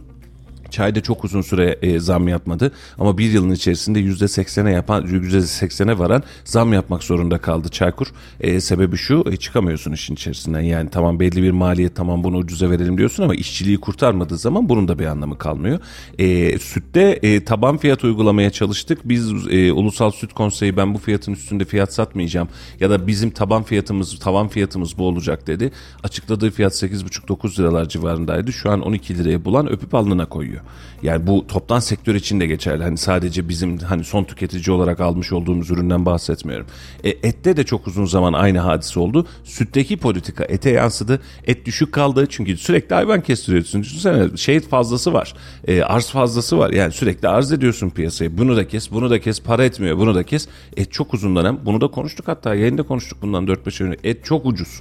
Çayda çok uzun süre e, zam yapmadı ama bir yılın içerisinde yüzde seksene yapan yüzde seksene varan zam yapmak zorunda kaldı Çaykur. E, sebebi şu e, çıkamıyorsun işin içerisinden yani tamam belli bir maliyet tamam bunu ucuza verelim diyorsun ama işçiliği kurtarmadığı zaman bunun da bir anlamı kalmıyor. E, sütte e, taban fiyat uygulamaya çalıştık biz e, Ulusal Süt Konseyi ben bu fiyatın üstünde fiyat satmayacağım ya da bizim taban fiyatımız tavan fiyatımız bu olacak dedi. Açıkladığı fiyat 8,5-9 liralar civarındaydı şu an 12 liraya bulan öpüp alnına koyuyor. Yani bu toptan sektör için de geçerli. Hani sadece bizim hani son tüketici olarak almış olduğumuz üründen bahsetmiyorum. E, ette de çok uzun zaman aynı hadise oldu. Sütteki politika ete yansıdı. Et düşük kaldı çünkü sürekli hayvan kestiriyorsun. Düşünsene şey fazlası var. E, arz fazlası var. Yani sürekli arz ediyorsun piyasaya. Bunu da kes, bunu da kes. Para etmiyor, bunu da kes. Et çok uzun dönem. Bunu da konuştuk hatta yayında konuştuk bundan 4-5 ay önce. Et çok ucuz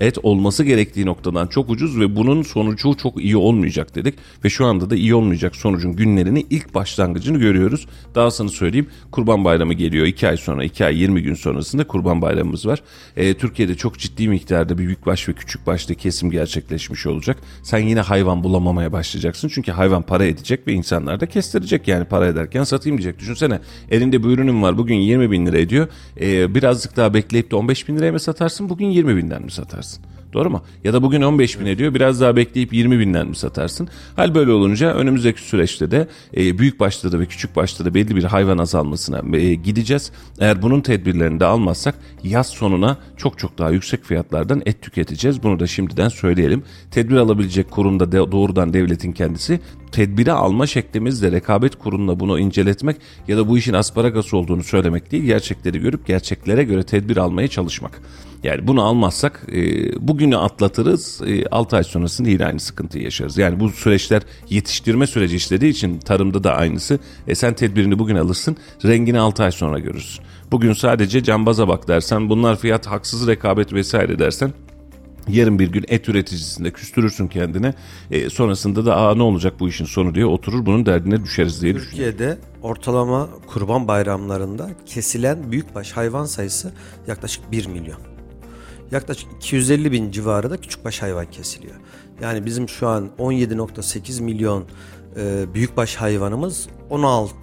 et olması gerektiği noktadan çok ucuz ve bunun sonucu çok iyi olmayacak dedik. Ve şu anda da iyi olmayacak sonucun günlerini ilk başlangıcını görüyoruz. Dahasını söyleyeyim Kurban Bayramı geliyor 2 ay sonra 2 ay 20 gün sonrasında Kurban Bayramımız var. E, Türkiye'de çok ciddi miktarda bir büyükbaş ve küçükbaşta kesim gerçekleşmiş olacak. Sen yine hayvan bulamamaya başlayacaksın. Çünkü hayvan para edecek ve insanlar da kestirecek yani para ederken satayım diyecek. Düşünsene elinde bir ürünüm var bugün 20 bin lira ediyor. E, birazcık daha bekleyip de 15 bin liraya mı satarsın bugün 20 binden mi satarsın? Doğru mu? Ya da bugün 15 bin ediyor biraz daha bekleyip 20 binden mi satarsın? Hal böyle olunca önümüzdeki süreçte de e, büyük başta da ve küçük başta da belli bir hayvan azalmasına e, gideceğiz. Eğer bunun tedbirlerini de almazsak yaz sonuna çok çok daha yüksek fiyatlardan et tüketeceğiz. Bunu da şimdiden söyleyelim. Tedbir alabilecek kurumda de, doğrudan devletin kendisi tedbiri alma şeklimizle rekabet kuruluna bunu inceletmek ya da bu işin asparagası olduğunu söylemek değil gerçekleri görüp gerçeklere göre tedbir almaya çalışmak. Yani bunu almazsak e, bugünü atlatırız e, 6 ay sonrasında yine aynı sıkıntıyı yaşarız. Yani bu süreçler yetiştirme süreci işlediği için tarımda da aynısı. E sen tedbirini bugün alırsın rengini 6 ay sonra görürsün. Bugün sadece cambaza bak dersen bunlar fiyat haksız rekabet vesaire dersen Yarın bir gün et üreticisinde küstürürsün kendine. E, sonrasında da Aa, ne olacak bu işin sonu diye oturur bunun derdine düşeriz diye düşünüyorum. Türkiye'de ortalama kurban bayramlarında kesilen büyükbaş hayvan sayısı yaklaşık 1 milyon. Yaklaşık 250 bin civarı da küçükbaş hayvan kesiliyor. Yani bizim şu an 17.8 milyon e, büyükbaş hayvanımız 16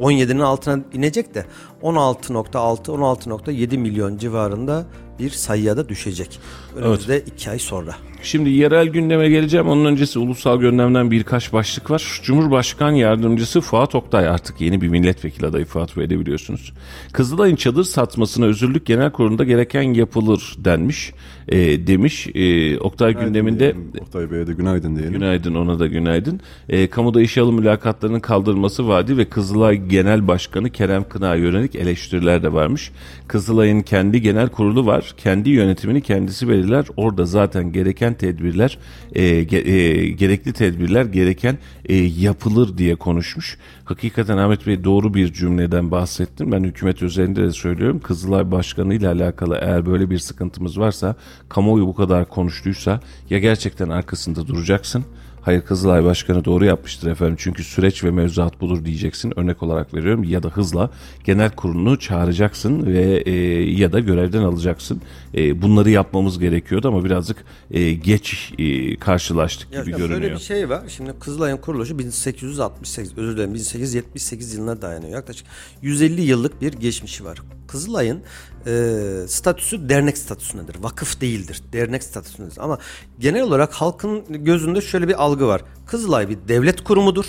17'nin altına inecek de 16.6 16.7 milyon civarında bir sayıya da düşecek. Önümüzde 2 ay sonra. Şimdi yerel gündeme geleceğim. Onun öncesi ulusal gündemden birkaç başlık var. Cumhurbaşkan Yardımcısı Fuat Oktay artık yeni bir milletvekili adayı Fuat Bey'de biliyorsunuz. Kızılay'ın çadır satmasına özürlük genel kurulunda gereken yapılır denmiş. E, demiş. E, Oktay Günaydın gündeminde diyelim. Oktay Bey'e de günaydın diyelim. Günaydın ona da günaydın. E, kamuda işe alım mülakatlarının kaldırılması vaadi ve Kızılay Genel Başkanı Kerem Kınak'a yönelik eleştiriler de varmış. Kızılay'ın kendi genel kurulu var. Kendi yönetimini kendisi belirler. Orada zaten gereken tedbirler, e, e, gerekli tedbirler gereken e, yapılır diye konuşmuş. Hakikaten Ahmet Bey doğru bir cümleden bahsettin. Ben hükümet üzerinde de söylüyorum. Kızılay Başkanı ile alakalı eğer böyle bir sıkıntımız varsa, kamuoyu bu kadar konuştuysa ya gerçekten arkasında duracaksın Hayır Kızılay Başkanı doğru yapmıştır efendim çünkü süreç ve mevzuat budur diyeceksin örnek olarak veriyorum ya da hızla genel kurulunu çağıracaksın ve e, ya da görevden alacaksın. E, bunları yapmamız gerekiyordu ama birazcık e, geç e, karşılaştık Ya gibi ya görünüyor. Böyle bir şey var. Şimdi Kızılay'ın kuruluşu 1868, özür dilerim 1878 yılına dayanıyor. Yaklaşık 150 yıllık bir geçmişi var. Kızılay'ın e, statüsü dernek statüsündedir. Vakıf değildir. Dernek statüsündedir. Ama genel olarak halkın gözünde şöyle bir algı var. Kızılay bir devlet kurumudur.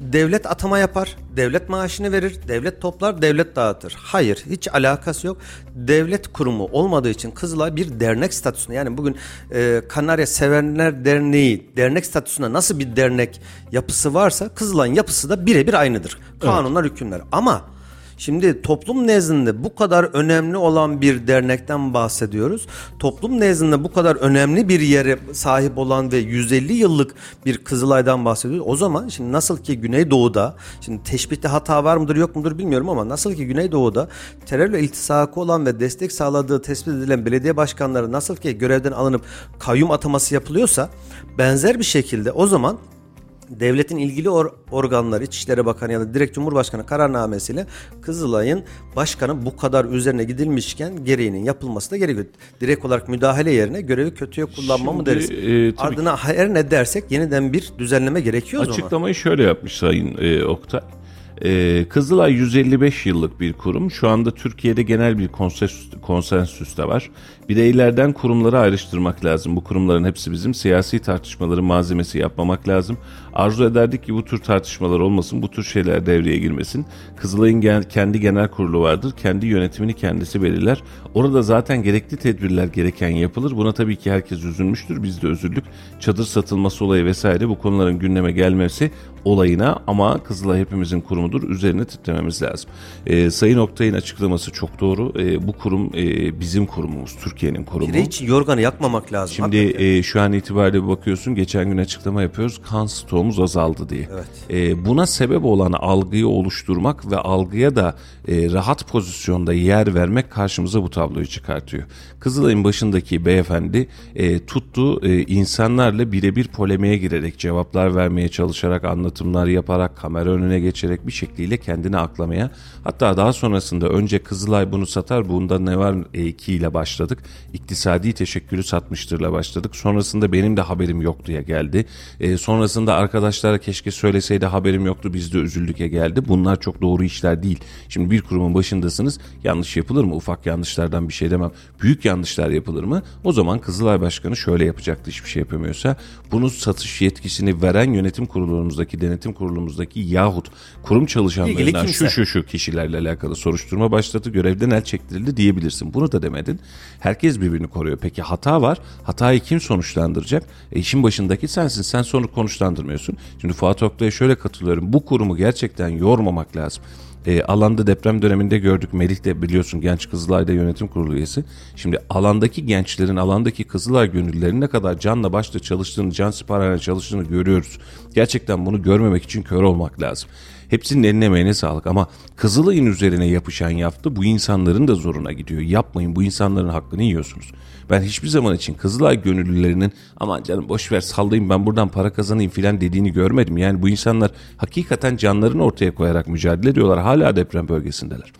Devlet atama yapar, devlet maaşını verir, devlet toplar, devlet dağıtır. Hayır, hiç alakası yok. Devlet kurumu olmadığı için Kızılay bir dernek statüsünde. Yani bugün e, Kanarya Sevenler Derneği dernek statüsünde nasıl bir dernek yapısı varsa Kızılay'ın yapısı da birebir aynıdır. Kanunlar, hükümler. Ama Şimdi toplum nezdinde bu kadar önemli olan bir dernekten bahsediyoruz. Toplum nezdinde bu kadar önemli bir yere sahip olan ve 150 yıllık bir Kızılay'dan bahsediyoruz. O zaman şimdi nasıl ki Güneydoğu'da şimdi teşbihte hata var mıdır yok mudur bilmiyorum ama nasıl ki Güneydoğu'da terörle iltisakı olan ve destek sağladığı tespit edilen belediye başkanları nasıl ki görevden alınıp kayyum ataması yapılıyorsa benzer bir şekilde o zaman devletin ilgili or- organları İçişleri Bakanı ya da direkt Cumhurbaşkanı kararnamesiyle Kızılay'ın başkanı bu kadar üzerine gidilmişken gereğinin yapılması da gerekiyor. Direkt olarak müdahale yerine görevi kötüye kullanma mı deriz? e, Ardına her ne dersek yeniden bir düzenleme gerekiyor. Açıklamayı şöyle yapmış Sayın e, Oktay. E, Kızılay 155 yıllık bir kurum. Şu anda Türkiye'de genel bir konsens, konsensüs de var. Bireylerden kurumları ayrıştırmak lazım. Bu kurumların hepsi bizim siyasi tartışmaların malzemesi yapmamak lazım. Arzu ederdik ki bu tür tartışmalar olmasın, bu tür şeyler devreye girmesin. Kızılay'ın gen- kendi genel kurulu vardır. Kendi yönetimini kendisi belirler. Orada zaten gerekli tedbirler gereken yapılır. Buna tabii ki herkes üzülmüştür. Biz de üzüldük. Çadır satılması olayı vesaire bu konuların gündeme gelmesi olayına ama Kızılay hepimizin kurumudur. Üzerine titrememiz lazım. Ee, Sayın Oktay'ın açıklaması çok doğru. Ee, bu kurum e, bizim kurumumuz. Türkiye'nin kurumu. Hiç yorganı yakmamak lazım. Şimdi hakikaten. e, şu an itibariyle bakıyorsun geçen gün açıklama yapıyoruz kan stoğumuz azaldı diye. Evet. E, buna sebep olan algıyı oluşturmak ve algıya da e, rahat pozisyonda yer vermek karşımıza bu tabloyu çıkartıyor. Kızılay'ın başındaki beyefendi e, tuttu e, insanlarla birebir polemiğe girerek cevaplar vermeye çalışarak anlatımlar yaparak kamera önüne geçerek bir şekliyle kendini aklamaya hatta daha sonrasında önce Kızılay bunu satar bunda ne var e, ki ile başladık. İktisadi teşekkülü satmıştırla başladık. Sonrasında benim de haberim yoktuya geldi. E, sonrasında arkadaşlara keşke söyleseydi haberim yoktu biz de üzüldük'e geldi. Bunlar çok doğru işler değil. Şimdi bir kurumun başındasınız. Yanlış yapılır mı? Ufak yanlışlardan bir şey demem. Büyük yanlışlar yapılır mı? O zaman Kızılay Başkanı şöyle yapacaktı hiçbir şey yapamıyorsa. Bunun satış yetkisini veren yönetim kurulumuzdaki, denetim kurulumuzdaki yahut kurum çalışanlarından şu şu şu kişilerle alakalı soruşturma başladı, görevden el çektirildi diyebilirsin. Bunu da demedin. Herkes birbirini koruyor. Peki hata var. Hatayı kim sonuçlandıracak? E işin başındaki sensin. Sen sonu konuşlandırmıyorsun. Şimdi Fuat Oktay'a şöyle katılıyorum. Bu kurumu gerçekten yormamak lazım. E, alanda deprem döneminde gördük. Melih de biliyorsun Genç Kızılay'da yönetim kurulu üyesi. Şimdi alandaki gençlerin, alandaki Kızılay gönüllülerin ne kadar canla başla çalıştığını, can siparişine çalıştığını görüyoruz. Gerçekten bunu görmemek için kör olmak lazım. Hepsinin eline emeğine sağlık ama Kızılay'ın üzerine yapışan yaptı bu insanların da zoruna gidiyor. Yapmayın bu insanların hakkını yiyorsunuz. Ben hiçbir zaman için Kızılay gönüllülerinin aman canım boş ver sallayayım ben buradan para kazanayım filan dediğini görmedim. Yani bu insanlar hakikaten canlarını ortaya koyarak mücadele ediyorlar. Hala deprem bölgesindeler.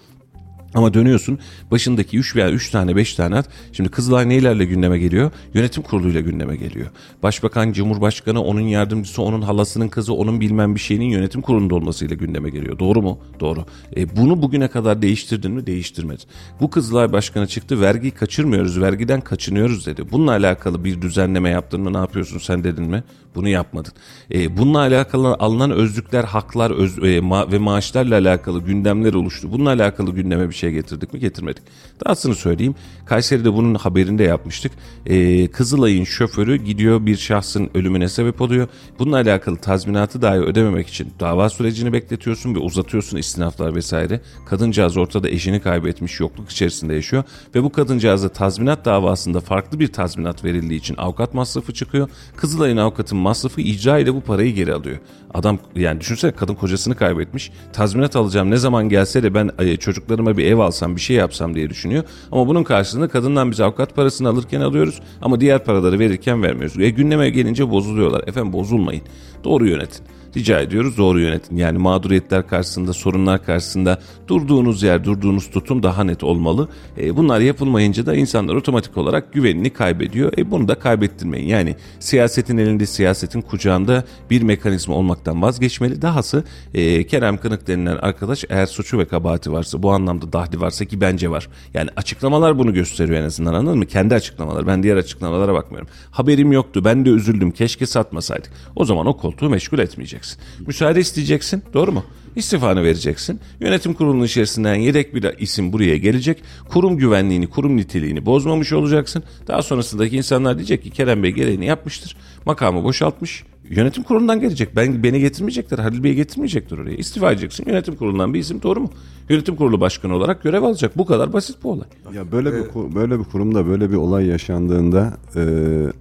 Ama dönüyorsun başındaki 3 veya 3 tane 5 tane at. Şimdi Kızılay neylerle gündeme geliyor? Yönetim kuruluyla gündeme geliyor. Başbakan, Cumhurbaşkanı, onun yardımcısı, onun halasının kızı, onun bilmem bir şeyinin yönetim kurulunda olmasıyla gündeme geliyor. Doğru mu? Doğru. E, bunu bugüne kadar değiştirdin mi? Değiştirmedin. Bu Kızılay Başkanı çıktı vergi kaçırmıyoruz, vergiden kaçınıyoruz dedi. Bununla alakalı bir düzenleme yaptın mı? Ne yapıyorsun sen dedin mi? Bunu yapmadın. E, bununla alakalı alınan özlükler, haklar öz, e, ma- ve maaşlarla alakalı gündemler oluştu. Bununla alakalı gündeme bir şey getirdik mi? Getirmedik. Dahasını söyleyeyim. Kayseri'de bunun haberinde yapmıştık. E, Kızılay'ın şoförü gidiyor bir şahsın ölümüne sebep oluyor. Bununla alakalı tazminatı dahi ödememek için dava sürecini bekletiyorsun ve uzatıyorsun istinaflar vesaire. Kadıncağız ortada eşini kaybetmiş yokluk içerisinde yaşıyor ve bu kadıncağıza tazminat davasında farklı bir tazminat verildiği için avukat masrafı çıkıyor. Kızılay'ın avukatın masrafı icra ile bu parayı geri alıyor. Adam yani düşünsene kadın kocasını kaybetmiş. Tazminat alacağım ne zaman gelse de ben e, çocuklarıma bir ev alsam bir şey yapsam diye düşünüyor. Ama bunun karşılığında kadından biz avukat parasını alırken alıyoruz ama diğer paraları verirken vermiyoruz. E gündeme gelince bozuluyorlar. Efendim bozulmayın. Doğru yönetin. Rica ediyoruz doğru yönetin. Yani mağduriyetler karşısında, sorunlar karşısında durduğunuz yer, durduğunuz tutum daha net olmalı. E, bunlar yapılmayınca da insanlar otomatik olarak güvenini kaybediyor. E, bunu da kaybettirmeyin. Yani siyasetin elinde, siyasetin kucağında bir mekanizma olmaktan vazgeçmeli. Dahası e, Kerem Kınık denilen arkadaş eğer suçu ve kabahati varsa, bu anlamda dahli varsa ki bence var. Yani açıklamalar bunu gösteriyor en azından anladın mı? Kendi açıklamalar. Ben diğer açıklamalara bakmıyorum. Haberim yoktu. Ben de üzüldüm. Keşke satmasaydık. O zaman o koltuğu meşgul etmeyeceksin. Müsaade isteyeceksin. Doğru mu? İstifanı vereceksin. Yönetim kurulunun içerisinden yedek bir isim buraya gelecek. Kurum güvenliğini, kurum niteliğini bozmamış olacaksın. Daha sonrasındaki insanlar diyecek ki Kerem Bey gereğini yapmıştır. Makamı boşaltmış. Yönetim kurulundan gelecek. Ben beni getirmeyecekler. Halil Bey'i getirmeyecekler oraya. İstifa edeceksin. Yönetim kurulundan bir isim doğru mu? Yönetim kurulu başkanı olarak görev alacak. Bu kadar basit bu olay. Ya böyle bir ku- böyle bir kurumda böyle bir olay yaşandığında e,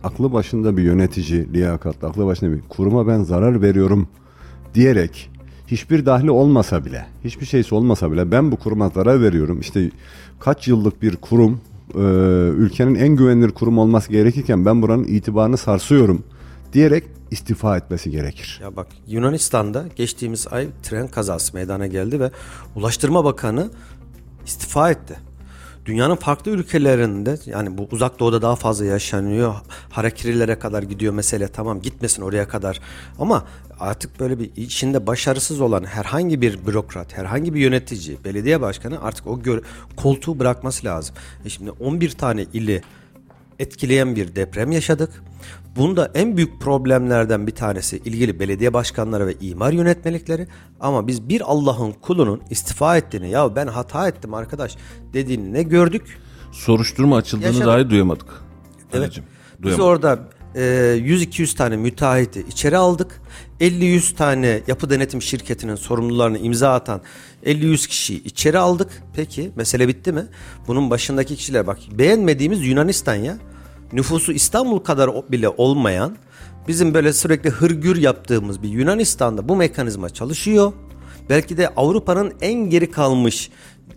aklı başında bir yönetici, liyakatlı, aklı başında bir kuruma ben zarar veriyorum diyerek hiçbir dahli olmasa bile, hiçbir şeysi olmasa bile ben bu kuruma zarar veriyorum. İşte kaç yıllık bir kurum, e, ülkenin en güvenilir kurum olması gerekirken ben buranın itibarını sarsıyorum diyerek istifa etmesi gerekir. Ya bak Yunanistan'da geçtiğimiz ay tren kazası meydana geldi ve Ulaştırma Bakanı istifa etti. Dünyanın farklı ülkelerinde yani bu uzak doğuda daha fazla yaşanıyor. Harekirilere kadar gidiyor mesele tamam gitmesin oraya kadar. Ama artık böyle bir içinde başarısız olan herhangi bir bürokrat, herhangi bir yönetici, belediye başkanı artık o koltuğu bırakması lazım. E şimdi 11 tane ili etkileyen bir deprem yaşadık. Bunda en büyük problemlerden bir tanesi ilgili belediye başkanları ve imar yönetmelikleri. Ama biz bir Allah'ın kulunun istifa ettiğini ya ben hata ettim arkadaş dediğini ne gördük? Soruşturma açıldığını Yaşadık. dahi duyamadık. Evet. Anneciğim, Biz duyamadık. orada 100-200 tane müteahhiti içeri aldık. 50-100 tane yapı denetim şirketinin sorumlularını imza atan 50-100 kişiyi içeri aldık. Peki mesele bitti mi? Bunun başındaki kişiler bak beğenmediğimiz Yunanistan ya. Nüfusu İstanbul kadar bile olmayan bizim böyle sürekli hırgür yaptığımız bir Yunanistan'da bu mekanizma çalışıyor. Belki de Avrupa'nın en geri kalmış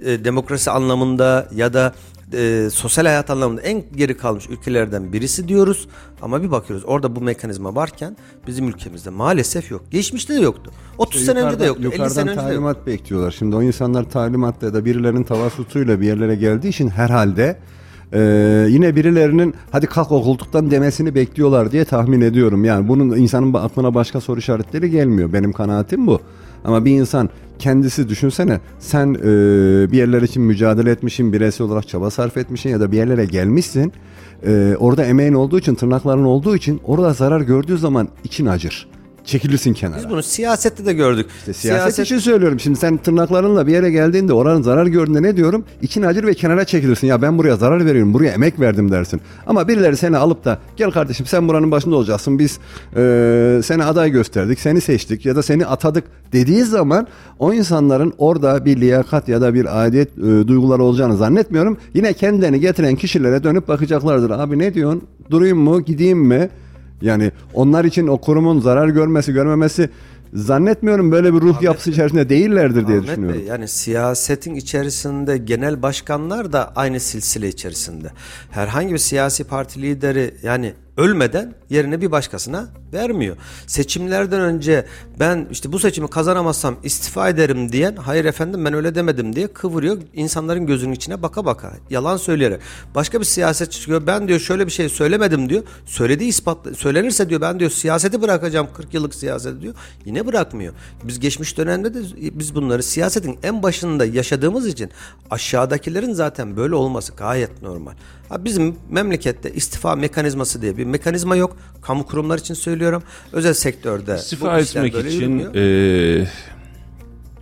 e, demokrasi anlamında ya da e, sosyal hayat anlamında en geri kalmış ülkelerden birisi diyoruz. Ama bir bakıyoruz orada bu mekanizma varken bizim ülkemizde maalesef yok. Geçmişte de yoktu. 30 sene önce de yoktu. 50 Yukarıdan sene önce de yoktu. talimat bekliyorlar. Şimdi o insanlar talimatla ya da birilerinin tavasutuyla bir yerlere geldiği için herhalde e, yine birilerinin hadi kalk o koltuktan demesini bekliyorlar diye tahmin ediyorum. Yani bunun insanın aklına başka soru işaretleri gelmiyor. Benim kanaatim bu. Ama bir insan kendisi düşünsene sen e, bir yerler için mücadele etmişsin, bireysel olarak çaba sarf etmişsin ya da bir yerlere gelmişsin. E, orada emeğin olduğu için, tırnakların olduğu için orada zarar gördüğü zaman için acır. Çekilirsin kenara. Biz bunu siyasette de gördük. İşte siyaset, için söylüyorum. Şimdi sen tırnaklarınla bir yere geldiğinde oranın zarar gördüğünde ne diyorum? İçin acır ve kenara çekilirsin. Ya ben buraya zarar veriyorum, buraya emek verdim dersin. Ama birileri seni alıp da gel kardeşim sen buranın başında olacaksın. Biz e, seni aday gösterdik, seni seçtik ya da seni atadık dediği zaman o insanların orada bir liyakat ya da bir aidiyet e, duyguları olacağını zannetmiyorum. Yine kendilerini getiren kişilere dönüp bakacaklardır. Abi ne diyorsun? Durayım mı? Gideyim mi? Yani onlar için o kurumun zarar görmesi görmemesi zannetmiyorum böyle bir ruh yapısı içerisinde değillerdir diye Ahmet düşünüyorum. Bey, yani siyasetin içerisinde genel başkanlar da aynı silsile içerisinde. Herhangi bir siyasi parti lideri yani ölmeden yerine bir başkasına vermiyor. Seçimlerden önce ben işte bu seçimi kazanamazsam istifa ederim diyen hayır efendim ben öyle demedim diye kıvırıyor insanların gözünün içine baka baka yalan söyleyerek. Başka bir siyasetçi çıkıyor ben diyor şöyle bir şey söylemedim diyor. Söylediği ispat söylenirse diyor ben diyor siyaseti bırakacağım 40 yıllık siyaseti diyor. Yine bırakmıyor. Biz geçmiş dönemde de biz bunları siyasetin en başında yaşadığımız için aşağıdakilerin zaten böyle olması gayet normal. Bizim memlekette istifa mekanizması diye bir mekanizma yok. Kamu kurumlar için söylüyorum. Özel sektörde İstifa etmek için yürümüyor. eee,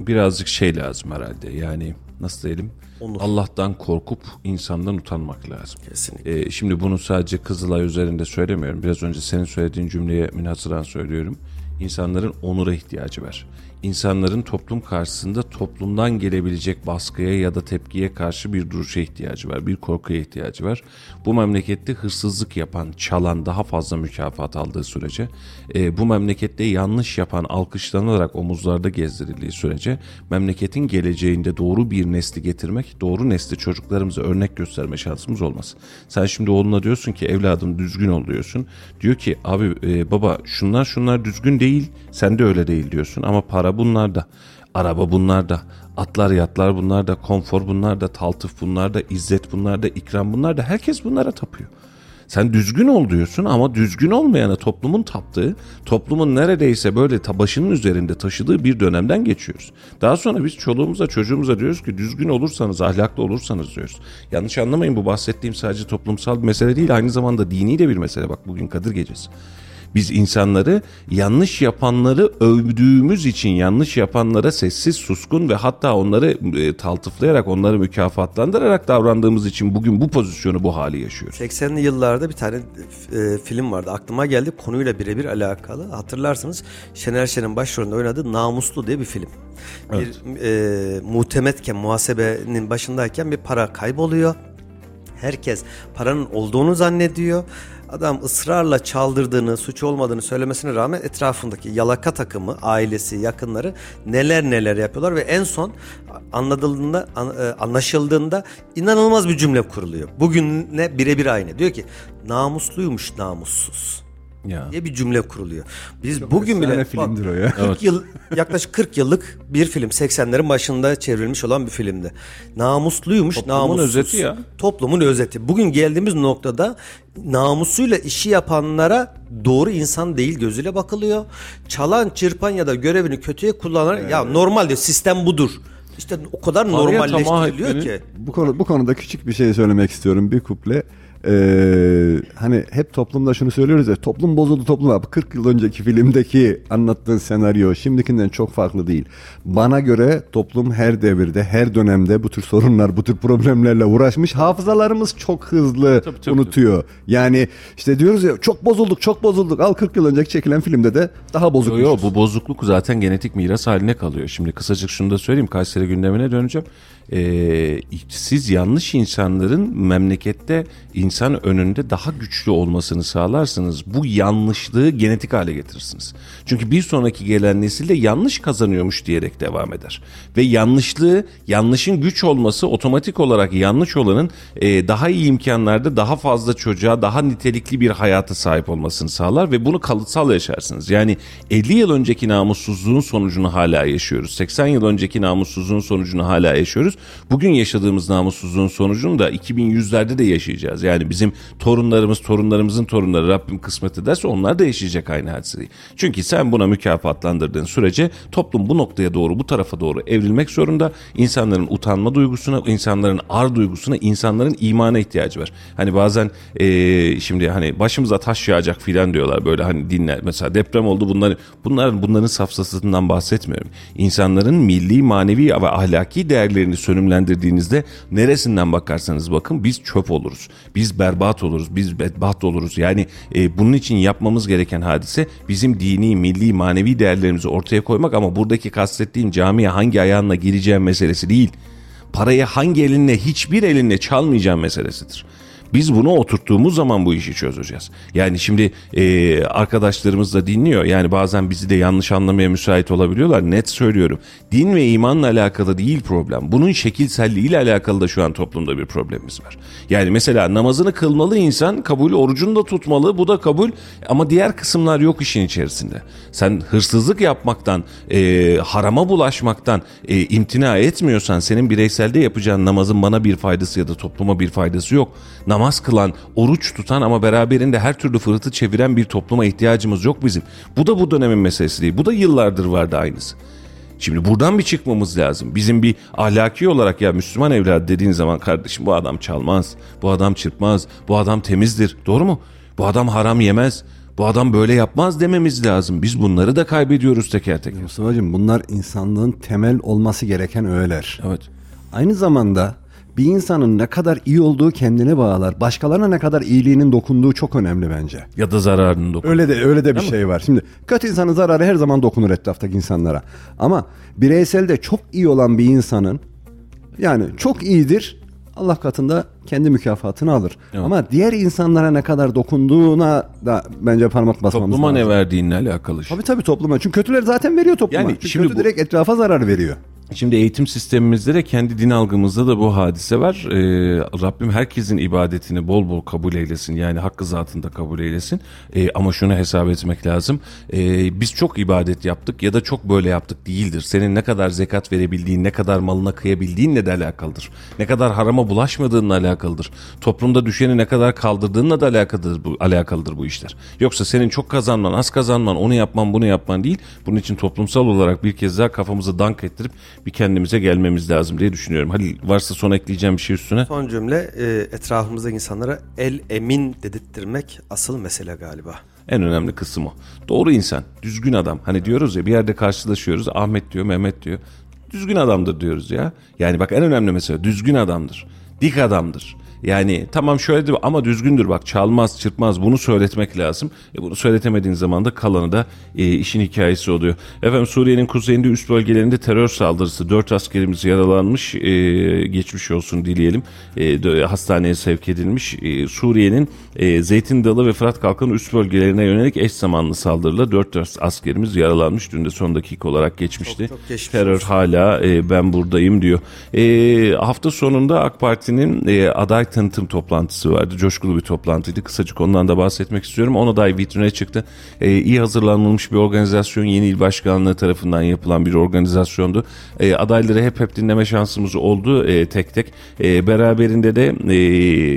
birazcık şey lazım herhalde. Yani nasıl diyelim? Onur. Allah'tan korkup insandan utanmak lazım. Kesinlikle. Eee, şimdi bunu sadece Kızılay üzerinde söylemiyorum. Biraz önce senin söylediğin cümleye münhasıran söylüyorum. İnsanların onura ihtiyacı var. İnsanların toplum karşısında toplumdan gelebilecek baskıya ya da tepkiye karşı bir duruşa ihtiyacı var. Bir korkuya ihtiyacı var. Bu memlekette hırsızlık yapan, çalan daha fazla mükafat aldığı sürece, e, bu memlekette yanlış yapan alkışlanarak omuzlarda gezdirildiği sürece memleketin geleceğinde doğru bir nesli getirmek, doğru nesli çocuklarımıza örnek gösterme şansımız olmaz. Sen şimdi oğluna diyorsun ki evladım düzgün ol diyorsun. Diyor ki abi e, baba şunlar şunlar düzgün değil sen de öyle değil diyorsun ama para bunlarda. Araba bunlarda, atlar yatlar bunlarda, konfor bunlarda, taltıf bunlarda, izzet bunlarda, ikram bunlarda. Herkes bunlara tapıyor. Sen düzgün ol diyorsun ama düzgün olmayana toplumun taptığı, toplumun neredeyse böyle başının üzerinde taşıdığı bir dönemden geçiyoruz. Daha sonra biz çoluğumuza çocuğumuza diyoruz ki düzgün olursanız, ahlaklı olursanız diyoruz. Yanlış anlamayın bu bahsettiğim sadece toplumsal bir mesele değil aynı zamanda dini de bir mesele. Bak bugün Kadir Gecesi. Biz insanları yanlış yapanları övdüğümüz için yanlış yapanlara sessiz, suskun ve hatta onları e, taltıflayarak, onları mükafatlandırarak davrandığımız için bugün bu pozisyonu, bu hali yaşıyoruz. 80'li yıllarda bir tane e, film vardı. Aklıma geldi. Konuyla birebir alakalı. Hatırlarsınız Şener Şen'in başrolünde oynadığı Namuslu diye bir film. Bir e, muhtemetken, muhasebenin başındayken bir para kayboluyor. Herkes paranın olduğunu zannediyor. Adam ısrarla çaldırdığını, suç olmadığını söylemesine rağmen etrafındaki yalaka takımı, ailesi, yakınları neler neler yapıyorlar ve en son anladığında, an- e, anlaşıldığında inanılmaz bir cümle kuruluyor. Bugüne birebir aynı. Diyor ki namusluymuş namussuz Ya. diye bir cümle kuruluyor. Biz bugün bile filmdir o ya. 40 yıl yaklaşık 40 yıllık bir film 80'lerin başında çevrilmiş olan bir filmdi. Namusluymuş, Toplumun namussuz. özeti ya. Toplumun özeti. Bugün geldiğimiz noktada namusuyla işi yapanlara doğru insan değil gözüyle bakılıyor. Çalan, çırpan ya da görevini kötüye kullanan ya normalde sistem budur. İşte o kadar tamah normalleştiriliyor ki. Bu konu bu konuda küçük bir şey söylemek istiyorum bir kuple. Ee, hani hep toplumda şunu söylüyoruz ya toplum bozuldu toplum abi 40 yıl önceki filmdeki anlattığın senaryo şimdikinden çok farklı değil. Bana göre toplum her devirde her dönemde bu tür sorunlar bu tür problemlerle uğraşmış hafızalarımız çok hızlı Tabii, tabii, unutuyor. Yani işte diyoruz ya çok bozulduk çok bozulduk al 40 yıl önceki çekilen filmde de daha Yo, bozukmuşuz. yo, bu bozukluk zaten genetik miras haline kalıyor. Şimdi kısacık şunu da söyleyeyim. Kayseri gündemine döneceğim. Ee, siz yanlış insanların memlekette insan önünde daha güçlü olmasını sağlarsınız. Bu yanlışlığı genetik hale getirirsiniz. Çünkü bir sonraki gelen nesil de yanlış kazanıyormuş diyerek devam eder. Ve yanlışlığı, yanlışın güç olması otomatik olarak yanlış olanın e, daha iyi imkanlarda daha fazla çocuğa, daha nitelikli bir hayata sahip olmasını sağlar ve bunu kalıtsal yaşarsınız. Yani 50 yıl önceki namussuzluğun sonucunu hala yaşıyoruz. 80 yıl önceki namussuzluğun sonucunu hala yaşıyoruz. Bugün yaşadığımız namussuzluğun sonucunu da 2100'lerde de yaşayacağız. Yani bizim torunlarımız, torunlarımızın torunları Rabbim kısmet ederse onlar da yaşayacak aynı hadiseyi. Çünkü sen buna mükafatlandırdığın sürece toplum bu noktaya doğru, bu tarafa doğru evrilmek zorunda. İnsanların utanma duygusuna, insanların ar duygusuna, insanların imana ihtiyacı var. Hani bazen eee, şimdi hani başımıza taş yağacak filan diyorlar böyle hani dinler. Mesela deprem oldu bunlar, bunların bunların safsasından bahsetmiyorum. İnsanların milli, manevi ve ahlaki değerlerini sönümlendirdiğinizde neresinden bakarsanız bakın biz çöp oluruz. Biz berbat oluruz. Biz bedbaht oluruz. Yani e, bunun için yapmamız gereken hadise bizim dini, milli, manevi değerlerimizi ortaya koymak ama buradaki kastettiğim camiye hangi ayağınla gireceğim meselesi değil. Parayı hangi elinle hiçbir elinle çalmayacağım meselesidir. Biz bunu oturttuğumuz zaman bu işi çözeceğiz. Yani şimdi e, arkadaşlarımız da dinliyor. Yani bazen bizi de yanlış anlamaya müsait olabiliyorlar. Net söylüyorum. Din ve imanla alakalı değil problem. Bunun şekilselliğiyle alakalı da şu an toplumda bir problemimiz var. Yani mesela namazını kılmalı insan kabul, orucunu da tutmalı. Bu da kabul ama diğer kısımlar yok işin içerisinde. Sen hırsızlık yapmaktan, e, harama bulaşmaktan e, imtina etmiyorsan senin bireyselde yapacağın namazın bana bir faydası ya da topluma bir faydası yok. Namaz kılan, oruç tutan ama beraberinde her türlü fırıtı çeviren bir topluma ihtiyacımız yok bizim. Bu da bu dönemin meselesi değil. Bu da yıllardır vardı aynısı. Şimdi buradan bir çıkmamız lazım. Bizim bir ahlaki olarak ya Müslüman evladı dediğin zaman kardeşim bu adam çalmaz, bu adam çırpmaz, bu adam temizdir. Doğru mu? Bu adam haram yemez, bu adam böyle yapmaz dememiz lazım. Biz bunları da kaybediyoruz teker teker. Mustafa'cığım bunlar insanlığın temel olması gereken öğeler. Evet. Aynı zamanda bir insanın ne kadar iyi olduğu kendine bağlar. Başkalarına ne kadar iyiliğinin dokunduğu çok önemli bence. Ya da zararını dokun. Öyle de öyle de bir şey var. Şimdi kötü insanın zararı her zaman dokunur etraftaki insanlara. Ama bireyselde çok iyi olan bir insanın yani çok iyidir. Allah katında kendi mükafatını alır. Evet. Ama diğer insanlara ne kadar dokunduğuna da bence parmak basmamız Topluma lazım. ne verdiğinle alakalı. Tabii tabii topluma. Çünkü kötüler zaten veriyor topluma. Yani Çünkü şimdi kötü bu- direkt etrafa zarar veriyor. Şimdi eğitim sistemimizde de kendi din algımızda da bu hadise var. Ee, Rabbim herkesin ibadetini bol bol kabul eylesin. Yani hakkı zatında kabul eylesin. Ee, ama şunu hesap etmek lazım. Ee, biz çok ibadet yaptık ya da çok böyle yaptık değildir. Senin ne kadar zekat verebildiğin, ne kadar malına kıyabildiğinle de alakalıdır. Ne kadar harama bulaşmadığınla alakalıdır. Toplumda düşeni ne kadar kaldırdığınla da alakalıdır bu, alakalıdır bu işler. Yoksa senin çok kazanman, az kazanman, onu yapman, bunu yapman değil. Bunun için toplumsal olarak bir kez daha kafamızı dank ettirip bir kendimize gelmemiz lazım diye düşünüyorum. Halil varsa son ekleyeceğim bir şey üstüne. Son cümle e, etrafımızdaki insanlara el emin dedirttirmek asıl mesele galiba. En önemli kısım o. Doğru insan, düzgün adam. Hani diyoruz ya bir yerde karşılaşıyoruz. Ahmet diyor, Mehmet diyor. Düzgün adamdır diyoruz ya. Yani bak en önemli mesele düzgün adamdır. Dik adamdır. Yani tamam şöyle de ama düzgündür bak çalmaz çırpmaz bunu söyletmek lazım. E bunu söyletemediğin zaman da kalanı da e, işin hikayesi oluyor. Efendim Suriye'nin kuzeyinde üst bölgelerinde terör saldırısı 4 askerimiz yaralanmış e, geçmiş olsun dileyelim. E, hastaneye sevk edilmiş. E, Suriye'nin e, Zeytin Dalı ve Fırat Kalkanı üst bölgelerine yönelik eş zamanlı saldırıla 4 askerimiz yaralanmış. Dün de son dakika olarak geçmişti. Çok, çok terör olsun. hala e, ben buradayım diyor. E, hafta sonunda AK Parti'nin e, aday tanıtım toplantısı vardı. Coşkulu bir toplantıydı. Kısacık ondan da bahsetmek istiyorum. Ona da vitrine çıktı. E, iyi hazırlanılmış bir organizasyon. Yeni il başkanlığı tarafından yapılan bir organizasyondu. E, adayları hep hep dinleme şansımız oldu e, tek tek. E, beraberinde de e,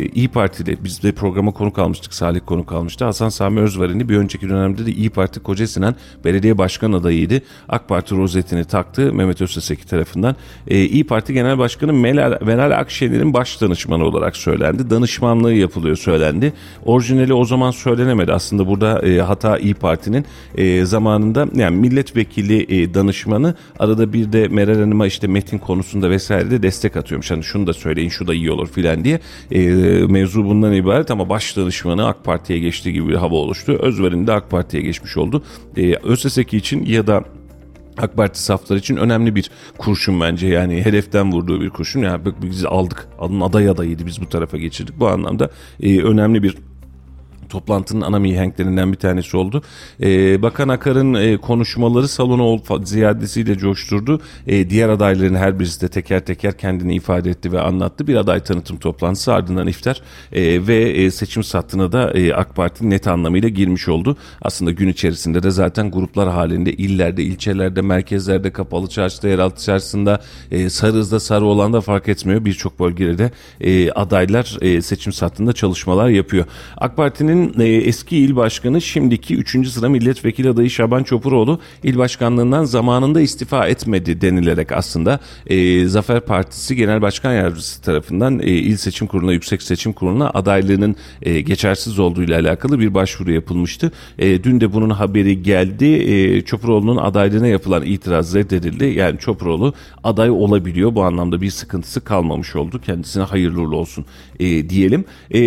İyi Parti'de biz de programa konuk almıştık. Salih konuk almıştı. Hasan Sami Özvaren'i bir önceki dönemde de İyi Parti Kocasinan belediye başkan adayıydı. AK Parti rozetini taktı Mehmet Özseseki tarafından. E, İyi Parti Genel Başkanı Meral, Meral Akşener'in baş danışmanı olarak söylendi. Danışmanlığı yapılıyor söylendi. Orijinali o zaman söylenemedi. Aslında burada e, hata İyi Parti'nin e, zamanında yani milletvekili e, danışmanı arada bir de Meral Hanım'a işte metin konusunda vesaire de destek atıyormuş. Hani şunu da söyleyin şu da iyi olur filan diye. E, mevzu bundan ibaret ama baş danışmanı AK Parti'ye geçtiği gibi bir hava oluştu. Özver'in de AK Parti'ye geçmiş oldu. E, ÖSSEK için ya da AK Parti safları için önemli bir kurşun bence. Yani hedeften vurduğu bir kurşun. Yani biz aldık. Adın aday adayıydı. Biz bu tarafa geçirdik. Bu anlamda e, önemli bir toplantının ana mihenklerinden bir tanesi oldu. E, Bakan Akar'ın e, konuşmaları salonu ziyadesiyle coşturdu. E, diğer adayların her birisi de teker teker kendini ifade etti ve anlattı. Bir aday tanıtım toplantısı ardından iftar e, ve e, seçim sattığına da e, AK Parti net anlamıyla girmiş oldu. Aslında gün içerisinde de zaten gruplar halinde illerde, ilçelerde, merkezlerde, kapalı çarşıda, yeraltı çarşısında, e, Sarız'da, Sarı olan da fark etmiyor. Birçok bölgede e, adaylar e, seçim sattığında çalışmalar yapıyor. AK Parti'nin e, eski il başkanı şimdiki 3. sıra milletvekili adayı Şaban Çopuroğlu il başkanlığından zamanında istifa etmedi denilerek aslında e, Zafer Partisi Genel Başkan Yardımcısı tarafından e, il seçim kuruluna Yüksek Seçim Kurulu'na adaylığının e, geçersiz olduğu ile alakalı bir başvuru yapılmıştı. E, dün de bunun haberi geldi. E, Çopuroğlu'nun adaylığına yapılan itiraz reddedildi. Yani Çopuroğlu aday olabiliyor. Bu anlamda bir sıkıntısı kalmamış oldu. Kendisine hayırlı uğurlu olsun e, diyelim. E,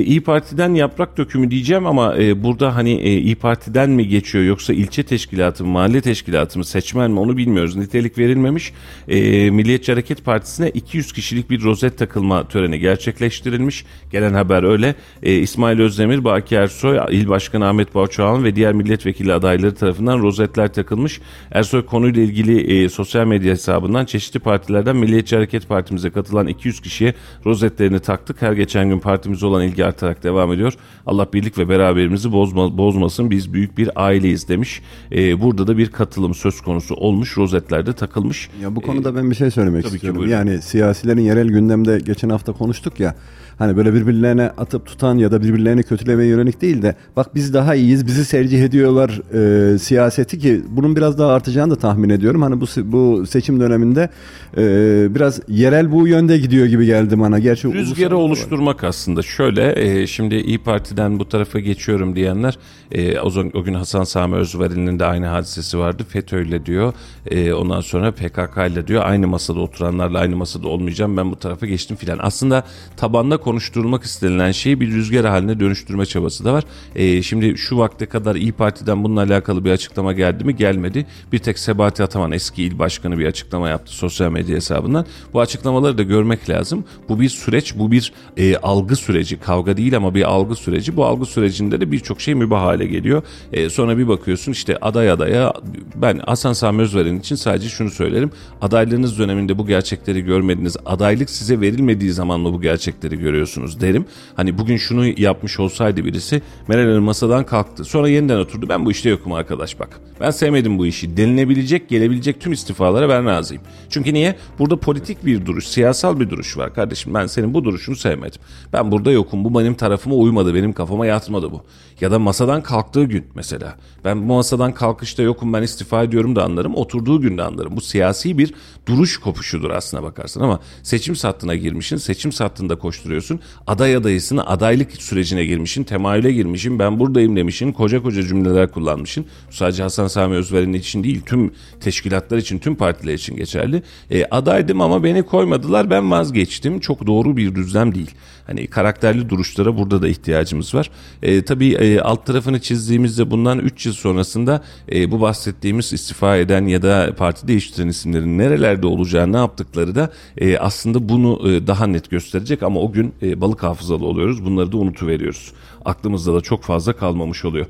İyi Parti'den yaprak dökümü mü diyeceğim ama e, burada hani e, İyi Parti'den mi geçiyor yoksa ilçe teşkilatı mı, mahalle teşkilatı mı, seçmen mi onu bilmiyoruz. Nitelik verilmemiş. E, Milliyetçi Hareket Partisi'ne 200 kişilik bir rozet takılma töreni gerçekleştirilmiş. Gelen haber öyle. E, İsmail Özdemir, Baki Ersoy, İl Başkanı Ahmet Bağçoğan ve diğer milletvekili adayları tarafından rozetler takılmış. Ersoy konuyla ilgili e, sosyal medya hesabından çeşitli partilerden Milliyetçi Hareket Partimize katılan 200 kişiye rozetlerini taktık. Her geçen gün partimize olan ilgi artarak devam ediyor. Allah birlik ve beraberimizi bozma, bozmasın biz büyük bir aileyiz demiş. E, burada da bir katılım söz konusu olmuş. Rozetlerde takılmış. Ya bu konuda ee, ben bir şey söylemek istiyorum. yani siyasilerin yerel gündemde geçen hafta konuştuk ya. Hani böyle birbirlerine atıp tutan ya da birbirlerini kötülemeye yönelik değil de bak biz daha iyiyiz bizi tercih ediyorlar e, siyaseti ki bunun biraz daha artacağını da tahmin ediyorum. Hani bu bu seçim döneminde e, biraz yerel bu yönde gidiyor gibi geldi bana. Gerçi Rüzgarı oluşturmak aslında şöyle e, şimdi İyi Parti'den bu tarafa geçiyorum diyenler e, o, o gün Hasan Sami Özveri'nin de aynı hadisesi vardı. FETÖ'yle diyor e, ondan sonra PKK ile diyor aynı masada oturanlarla aynı masada olmayacağım ben bu tarafa geçtim filan. Aslında tabanda konuşturulmak istenilen şeyi bir rüzgar haline dönüştürme çabası da var. E, şimdi şu vakte kadar İyi Parti'den bununla alakalı bir açıklama geldi mi? Gelmedi. Bir tek Sebati Ataman eski il başkanı bir açıklama yaptı sosyal medya hesabından. Bu açıklamaları da görmek lazım. Bu bir süreç, bu bir e, algı süreci. Kavga değil ama bir algı süreci. Bu algı sürecinde de birçok şey mübah hale geliyor. E, sonra bir bakıyorsun işte aday adaya ben Hasan Sami Özveren için sadece şunu söylerim. Adaylığınız döneminde bu gerçekleri görmediniz. Adaylık size verilmediği zaman mı bu gerçekleri görüyorsunuz derim. Hani bugün şunu yapmış olsaydı birisi Meral Hanım masadan kalktı. Sonra yeniden oturdu. Ben bu işte yokum arkadaş bak. Ben sevmedim bu işi. Denilebilecek, gelebilecek tüm istifalara ben razıyım. Çünkü niye? Burada politik bir duruş, siyasal bir duruş var kardeşim. Ben senin bu duruşunu sevmedim. Ben burada yokum. Bu benim tarafıma uymadı. Benim kafama yatmadı bu. Ya da masadan kalktığı gün mesela. Ben bu masadan kalkışta yokum ben istifa ediyorum da anlarım. Oturduğu günde anlarım. Bu siyasi bir duruş kopuşudur aslına bakarsan ama seçim sattığına girmişsin. Seçim sattığında koşturuyorsun. Aday adayısına adaylık sürecine girmişsin. Temayüle girmişsin. Ben buradayım demişsin. Koca koca cümleler kullanmışsın. Bu sadece Hasan Sami Özveren için değil. Tüm teşkilatlar için, tüm partiler için geçerli. E, adaydım ama beni koymadılar. Ben vazgeçtim. Çok doğru bir düzlem değil. Hani karakterli duruşlara burada da ihtiyacımız var. E, tabii e, alt tarafını çizdiğimizde bundan 3 yıl sonrasında e, bu bahsettiğimiz istifa eden ya da parti değiştiren isimlerin nerelerde olacağı, ne yaptıkları da e, aslında bunu e, daha net gösterecek ama o gün e, balık hafızalı oluyoruz. Bunları da unutuveriyoruz. Aklımızda da çok fazla kalmamış oluyor.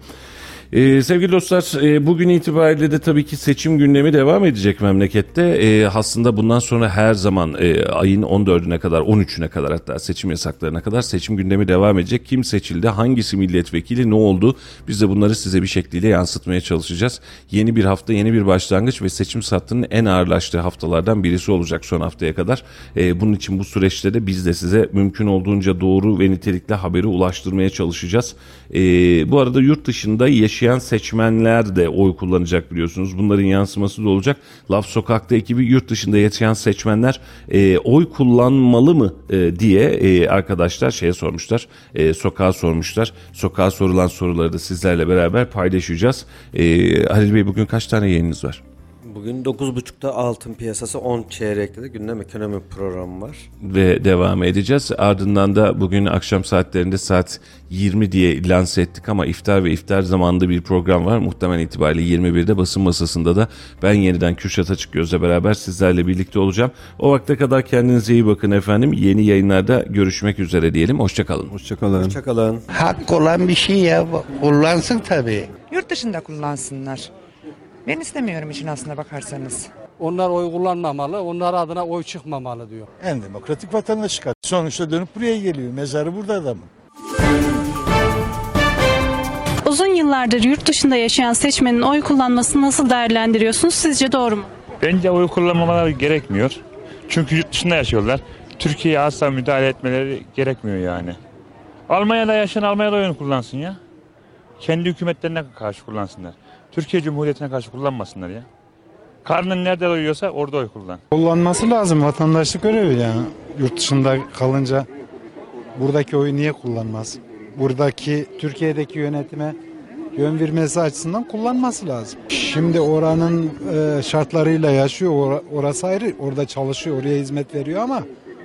Ee, sevgili dostlar e, bugün itibariyle de tabii ki seçim gündemi devam edecek memlekette. E, aslında bundan sonra her zaman e, ayın 14'üne kadar 13'üne kadar hatta seçim yasaklarına kadar seçim gündemi devam edecek. Kim seçildi, hangisi milletvekili, ne oldu biz de bunları size bir şekilde yansıtmaya çalışacağız. Yeni bir hafta, yeni bir başlangıç ve seçim sattığının en ağırlaştığı haftalardan birisi olacak son haftaya kadar. E, bunun için bu süreçte de biz de size mümkün olduğunca doğru ve nitelikli haberi ulaştırmaya çalışacağız. E, bu arada yurt dışında yaşayan seçmenler de oy kullanacak biliyorsunuz. Bunların yansıması da olacak. Laf Sokak'ta ekibi yurt dışında yaşayan seçmenler e, oy kullanmalı mı e, diye e, arkadaşlar şeye sormuşlar. E, sokağa sormuşlar. Sokağa sorulan soruları da sizlerle beraber paylaşacağız. E, Halil Bey bugün kaç tane yayınınız var? Bugün 9.30'da altın piyasası 10 çeyrekte de gündem ekonomi programı var. ve devam edeceğiz. Ardından da bugün akşam saatlerinde saat 20 diye lanse ettik ama iftar ve iftar zamanında bir program var. Muhtemelen itibariyle 21'de basın masasında da ben yeniden Kürşat Açıkgöz'le beraber sizlerle birlikte olacağım. O vakte kadar kendinize iyi bakın efendim. Yeni yayınlarda görüşmek üzere diyelim. Hoşçakalın. Hoşçakalın. Hoşçakalın. Hak olan bir şey ya. Kullansın tabii. Yurt dışında kullansınlar. Ben istemiyorum için aslına bakarsanız. Onlar oy kullanmamalı, onlar adına oy çıkmamalı diyor. En demokratik vatandaş kat. Sonuçta dönüp buraya geliyor. Mezarı burada adamın. Uzun yıllardır yurt dışında yaşayan seçmenin oy kullanmasını nasıl değerlendiriyorsunuz? Sizce doğru mu? Bence oy kullanmamaları gerekmiyor. Çünkü yurt dışında yaşıyorlar. Türkiye'ye asla müdahale etmeleri gerekmiyor yani. Almanya'da yaşayan Almanya'da oyunu kullansın ya. Kendi hükümetlerine karşı kullansınlar. Türkiye Cumhuriyeti'ne karşı kullanmasınlar ya. Karnın nerede doyuyorsa orada oy kullan. Kullanması lazım vatandaşlık görevi yani. Yurt dışında kalınca buradaki oyu niye kullanmaz? Buradaki Türkiye'deki yönetime yön vermesi açısından kullanması lazım. Şimdi oranın e, şartlarıyla yaşıyor. Ora- orası ayrı. Orada çalışıyor. Oraya hizmet veriyor ama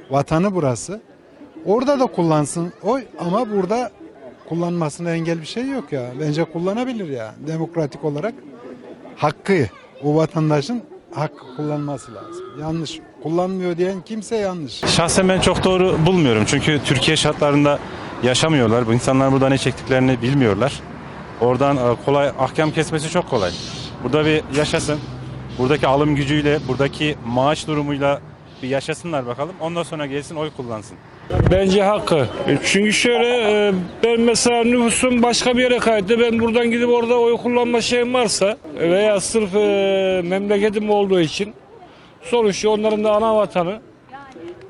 vatanı burası. Orada da kullansın oy ama burada kullanmasına engel bir şey yok ya. Bence kullanabilir ya. Demokratik olarak hakkı o vatandaşın hakkı kullanması lazım. Yanlış kullanmıyor diyen kimse yanlış. Şahsen ben çok doğru bulmuyorum. Çünkü Türkiye şartlarında yaşamıyorlar. Bu insanlar burada ne çektiklerini bilmiyorlar. Oradan e, kolay ahkam kesmesi çok kolay. Burada bir yaşasın. Buradaki alım gücüyle, buradaki maaş durumuyla bir yaşasınlar bakalım. Ondan sonra gelsin oy kullansın. Bence hakkı. Çünkü şöyle e, ben mesela nüfusum başka bir yere kaydı. Ben buradan gidip orada oy kullanma şeyim varsa veya sırf e, memleketim olduğu için sonuçta onların da ana vatanı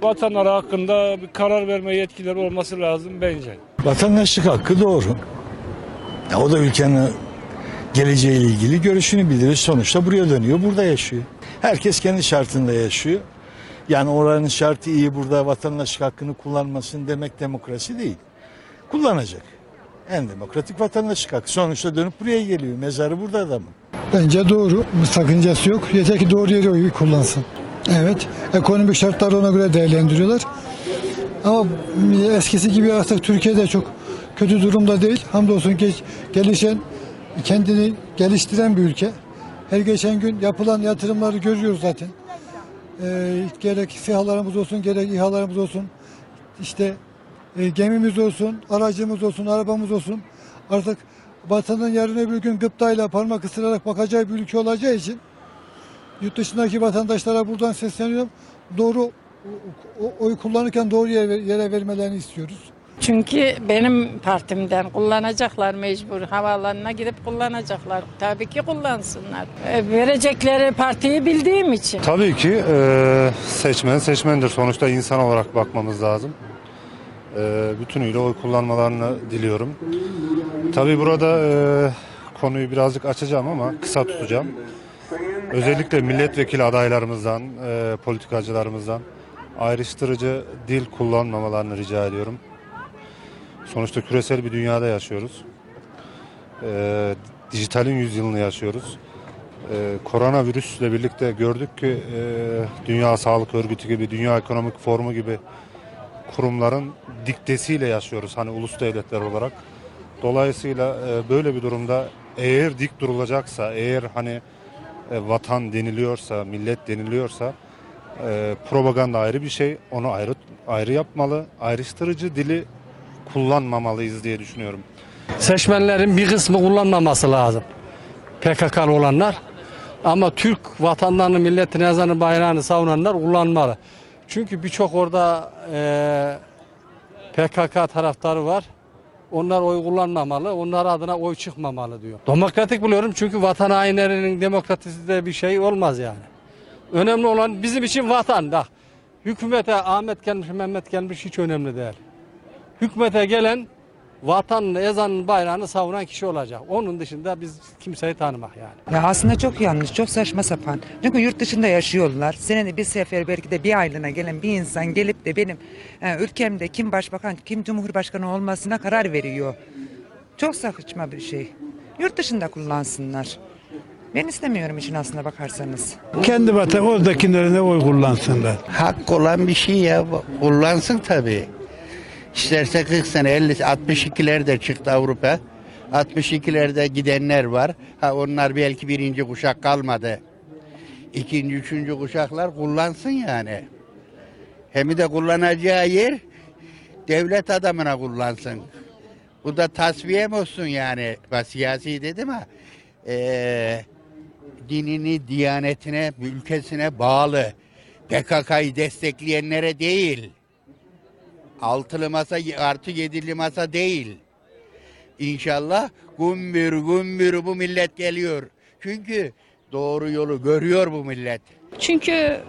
vatanları hakkında bir karar verme yetkileri olması lazım bence. Vatandaşlık hakkı doğru. Ya o da ülkenin geleceğiyle ilgili görüşünü bildirir. Sonuçta buraya dönüyor, burada yaşıyor. Herkes kendi şartında yaşıyor. Yani oranın şartı iyi burada vatandaşlık hakkını kullanmasın demek demokrasi değil. Kullanacak. En demokratik vatandaşlık hakkı. Sonuçta dönüp buraya geliyor. Mezarı burada adamın. Bence doğru. Sakıncası yok. Yeter ki doğru yere oyu kullansın. Evet. Ekonomik şartları ona göre değerlendiriyorlar. Ama eskisi gibi artık Türkiye'de çok kötü durumda değil. Hamdolsun ki gelişen, kendini geliştiren bir ülke. Her geçen gün yapılan yatırımları görüyoruz zaten. Ee, gerek SİHA'larımız olsun, gerek İHA'larımız olsun. İşte e, gemimiz olsun, aracımız olsun, arabamız olsun artık vatanın yarın öbür gün gıptayla parmak ısırarak bakacağı bir ülke olacağı için yurt dışındaki vatandaşlara buradan sesleniyorum. Doğru oy kullanırken doğru yere, yere vermelerini istiyoruz. Çünkü benim partimden kullanacaklar mecbur. Havaalanına gidip kullanacaklar. Tabii ki kullansınlar. E, verecekleri partiyi bildiğim için. Tabii ki e, seçmen seçmendir. Sonuçta insan olarak bakmamız lazım. E, bütünüyle oy kullanmalarını diliyorum. Tabii burada e, konuyu birazcık açacağım ama kısa tutacağım. Özellikle milletvekili adaylarımızdan, politikacılarımızdan ayrıştırıcı dil kullanmamalarını rica ediyorum. Sonuçta küresel bir dünyada yaşıyoruz. E, dijitalin yüzyılını yaşıyoruz. Ee, koronavirüsle birlikte gördük ki e, Dünya Sağlık Örgütü gibi, Dünya Ekonomik Forumu gibi kurumların diktesiyle yaşıyoruz hani ulus devletler olarak. Dolayısıyla e, böyle bir durumda eğer dik durulacaksa, eğer hani e, vatan deniliyorsa, millet deniliyorsa e, propaganda ayrı bir şey. Onu ayrı ayrı yapmalı. Ayrıştırıcı dili kullanmamalıyız diye düşünüyorum. Seçmenlerin bir kısmı kullanmaması lazım. PKK'lı olanlar. Ama Türk vatandaşını, milletin ezanı, bayrağını savunanlar kullanmalı. Çünkü birçok orada e, PKK taraftarı var. Onlar oy kullanmamalı, onlar adına oy çıkmamalı diyor. Demokratik buluyorum çünkü vatan hainlerinin demokratisinde bir şey olmaz yani. Önemli olan bizim için vatan da. Hükümete Ahmet gelmiş, Mehmet gelmiş hiç önemli değil. Hükümete gelen vatanın, ezanın, bayrağını savunan kişi olacak. Onun dışında biz kimseyi tanımak yani. Ya aslında çok yanlış, çok saçma sapan. Çünkü yurt dışında yaşıyorlar. Senede bir sefer belki de bir aylığına gelen bir insan gelip de benim e, ülkemde kim başbakan, kim cumhurbaşkanı olmasına karar veriyor. Çok saçma bir şey. Yurt dışında kullansınlar. Ben istemiyorum için aslında bakarsanız. Kendi vatan oradakilerine oy kullansınlar. Hak olan bir şey ya. Kullansın tabii. İsterse 40 sene 50 62'lerde çıktı Avrupa. 62'lerde gidenler var. Ha onlar belki birinci kuşak kalmadı. İkinci, üçüncü kuşaklar kullansın yani. Hem de kullanacağı yer devlet adamına kullansın. Bu da tasfiye mi olsun yani? Siyasi dedim ha. Ee, dinini, diyanetine, ülkesine bağlı. PKK'yı destekleyenlere değil. Altılı masa artı yedili masa değil. İnşallah gümbür gümbür bu millet geliyor. Çünkü doğru yolu görüyor bu millet. Çünkü e,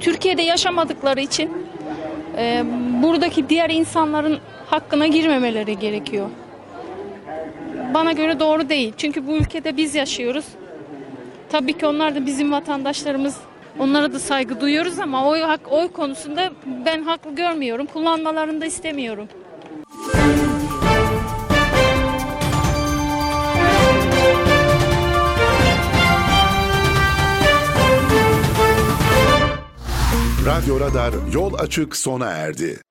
Türkiye'de yaşamadıkları için e, buradaki diğer insanların hakkına girmemeleri gerekiyor. Bana göre doğru değil. Çünkü bu ülkede biz yaşıyoruz. Tabii ki onlar da bizim vatandaşlarımız. Onlara da saygı duyuyoruz ama oy hak oy konusunda ben haklı görmüyorum. Kullanmalarını da istemiyorum. Radyo Radar yol açık sona erdi.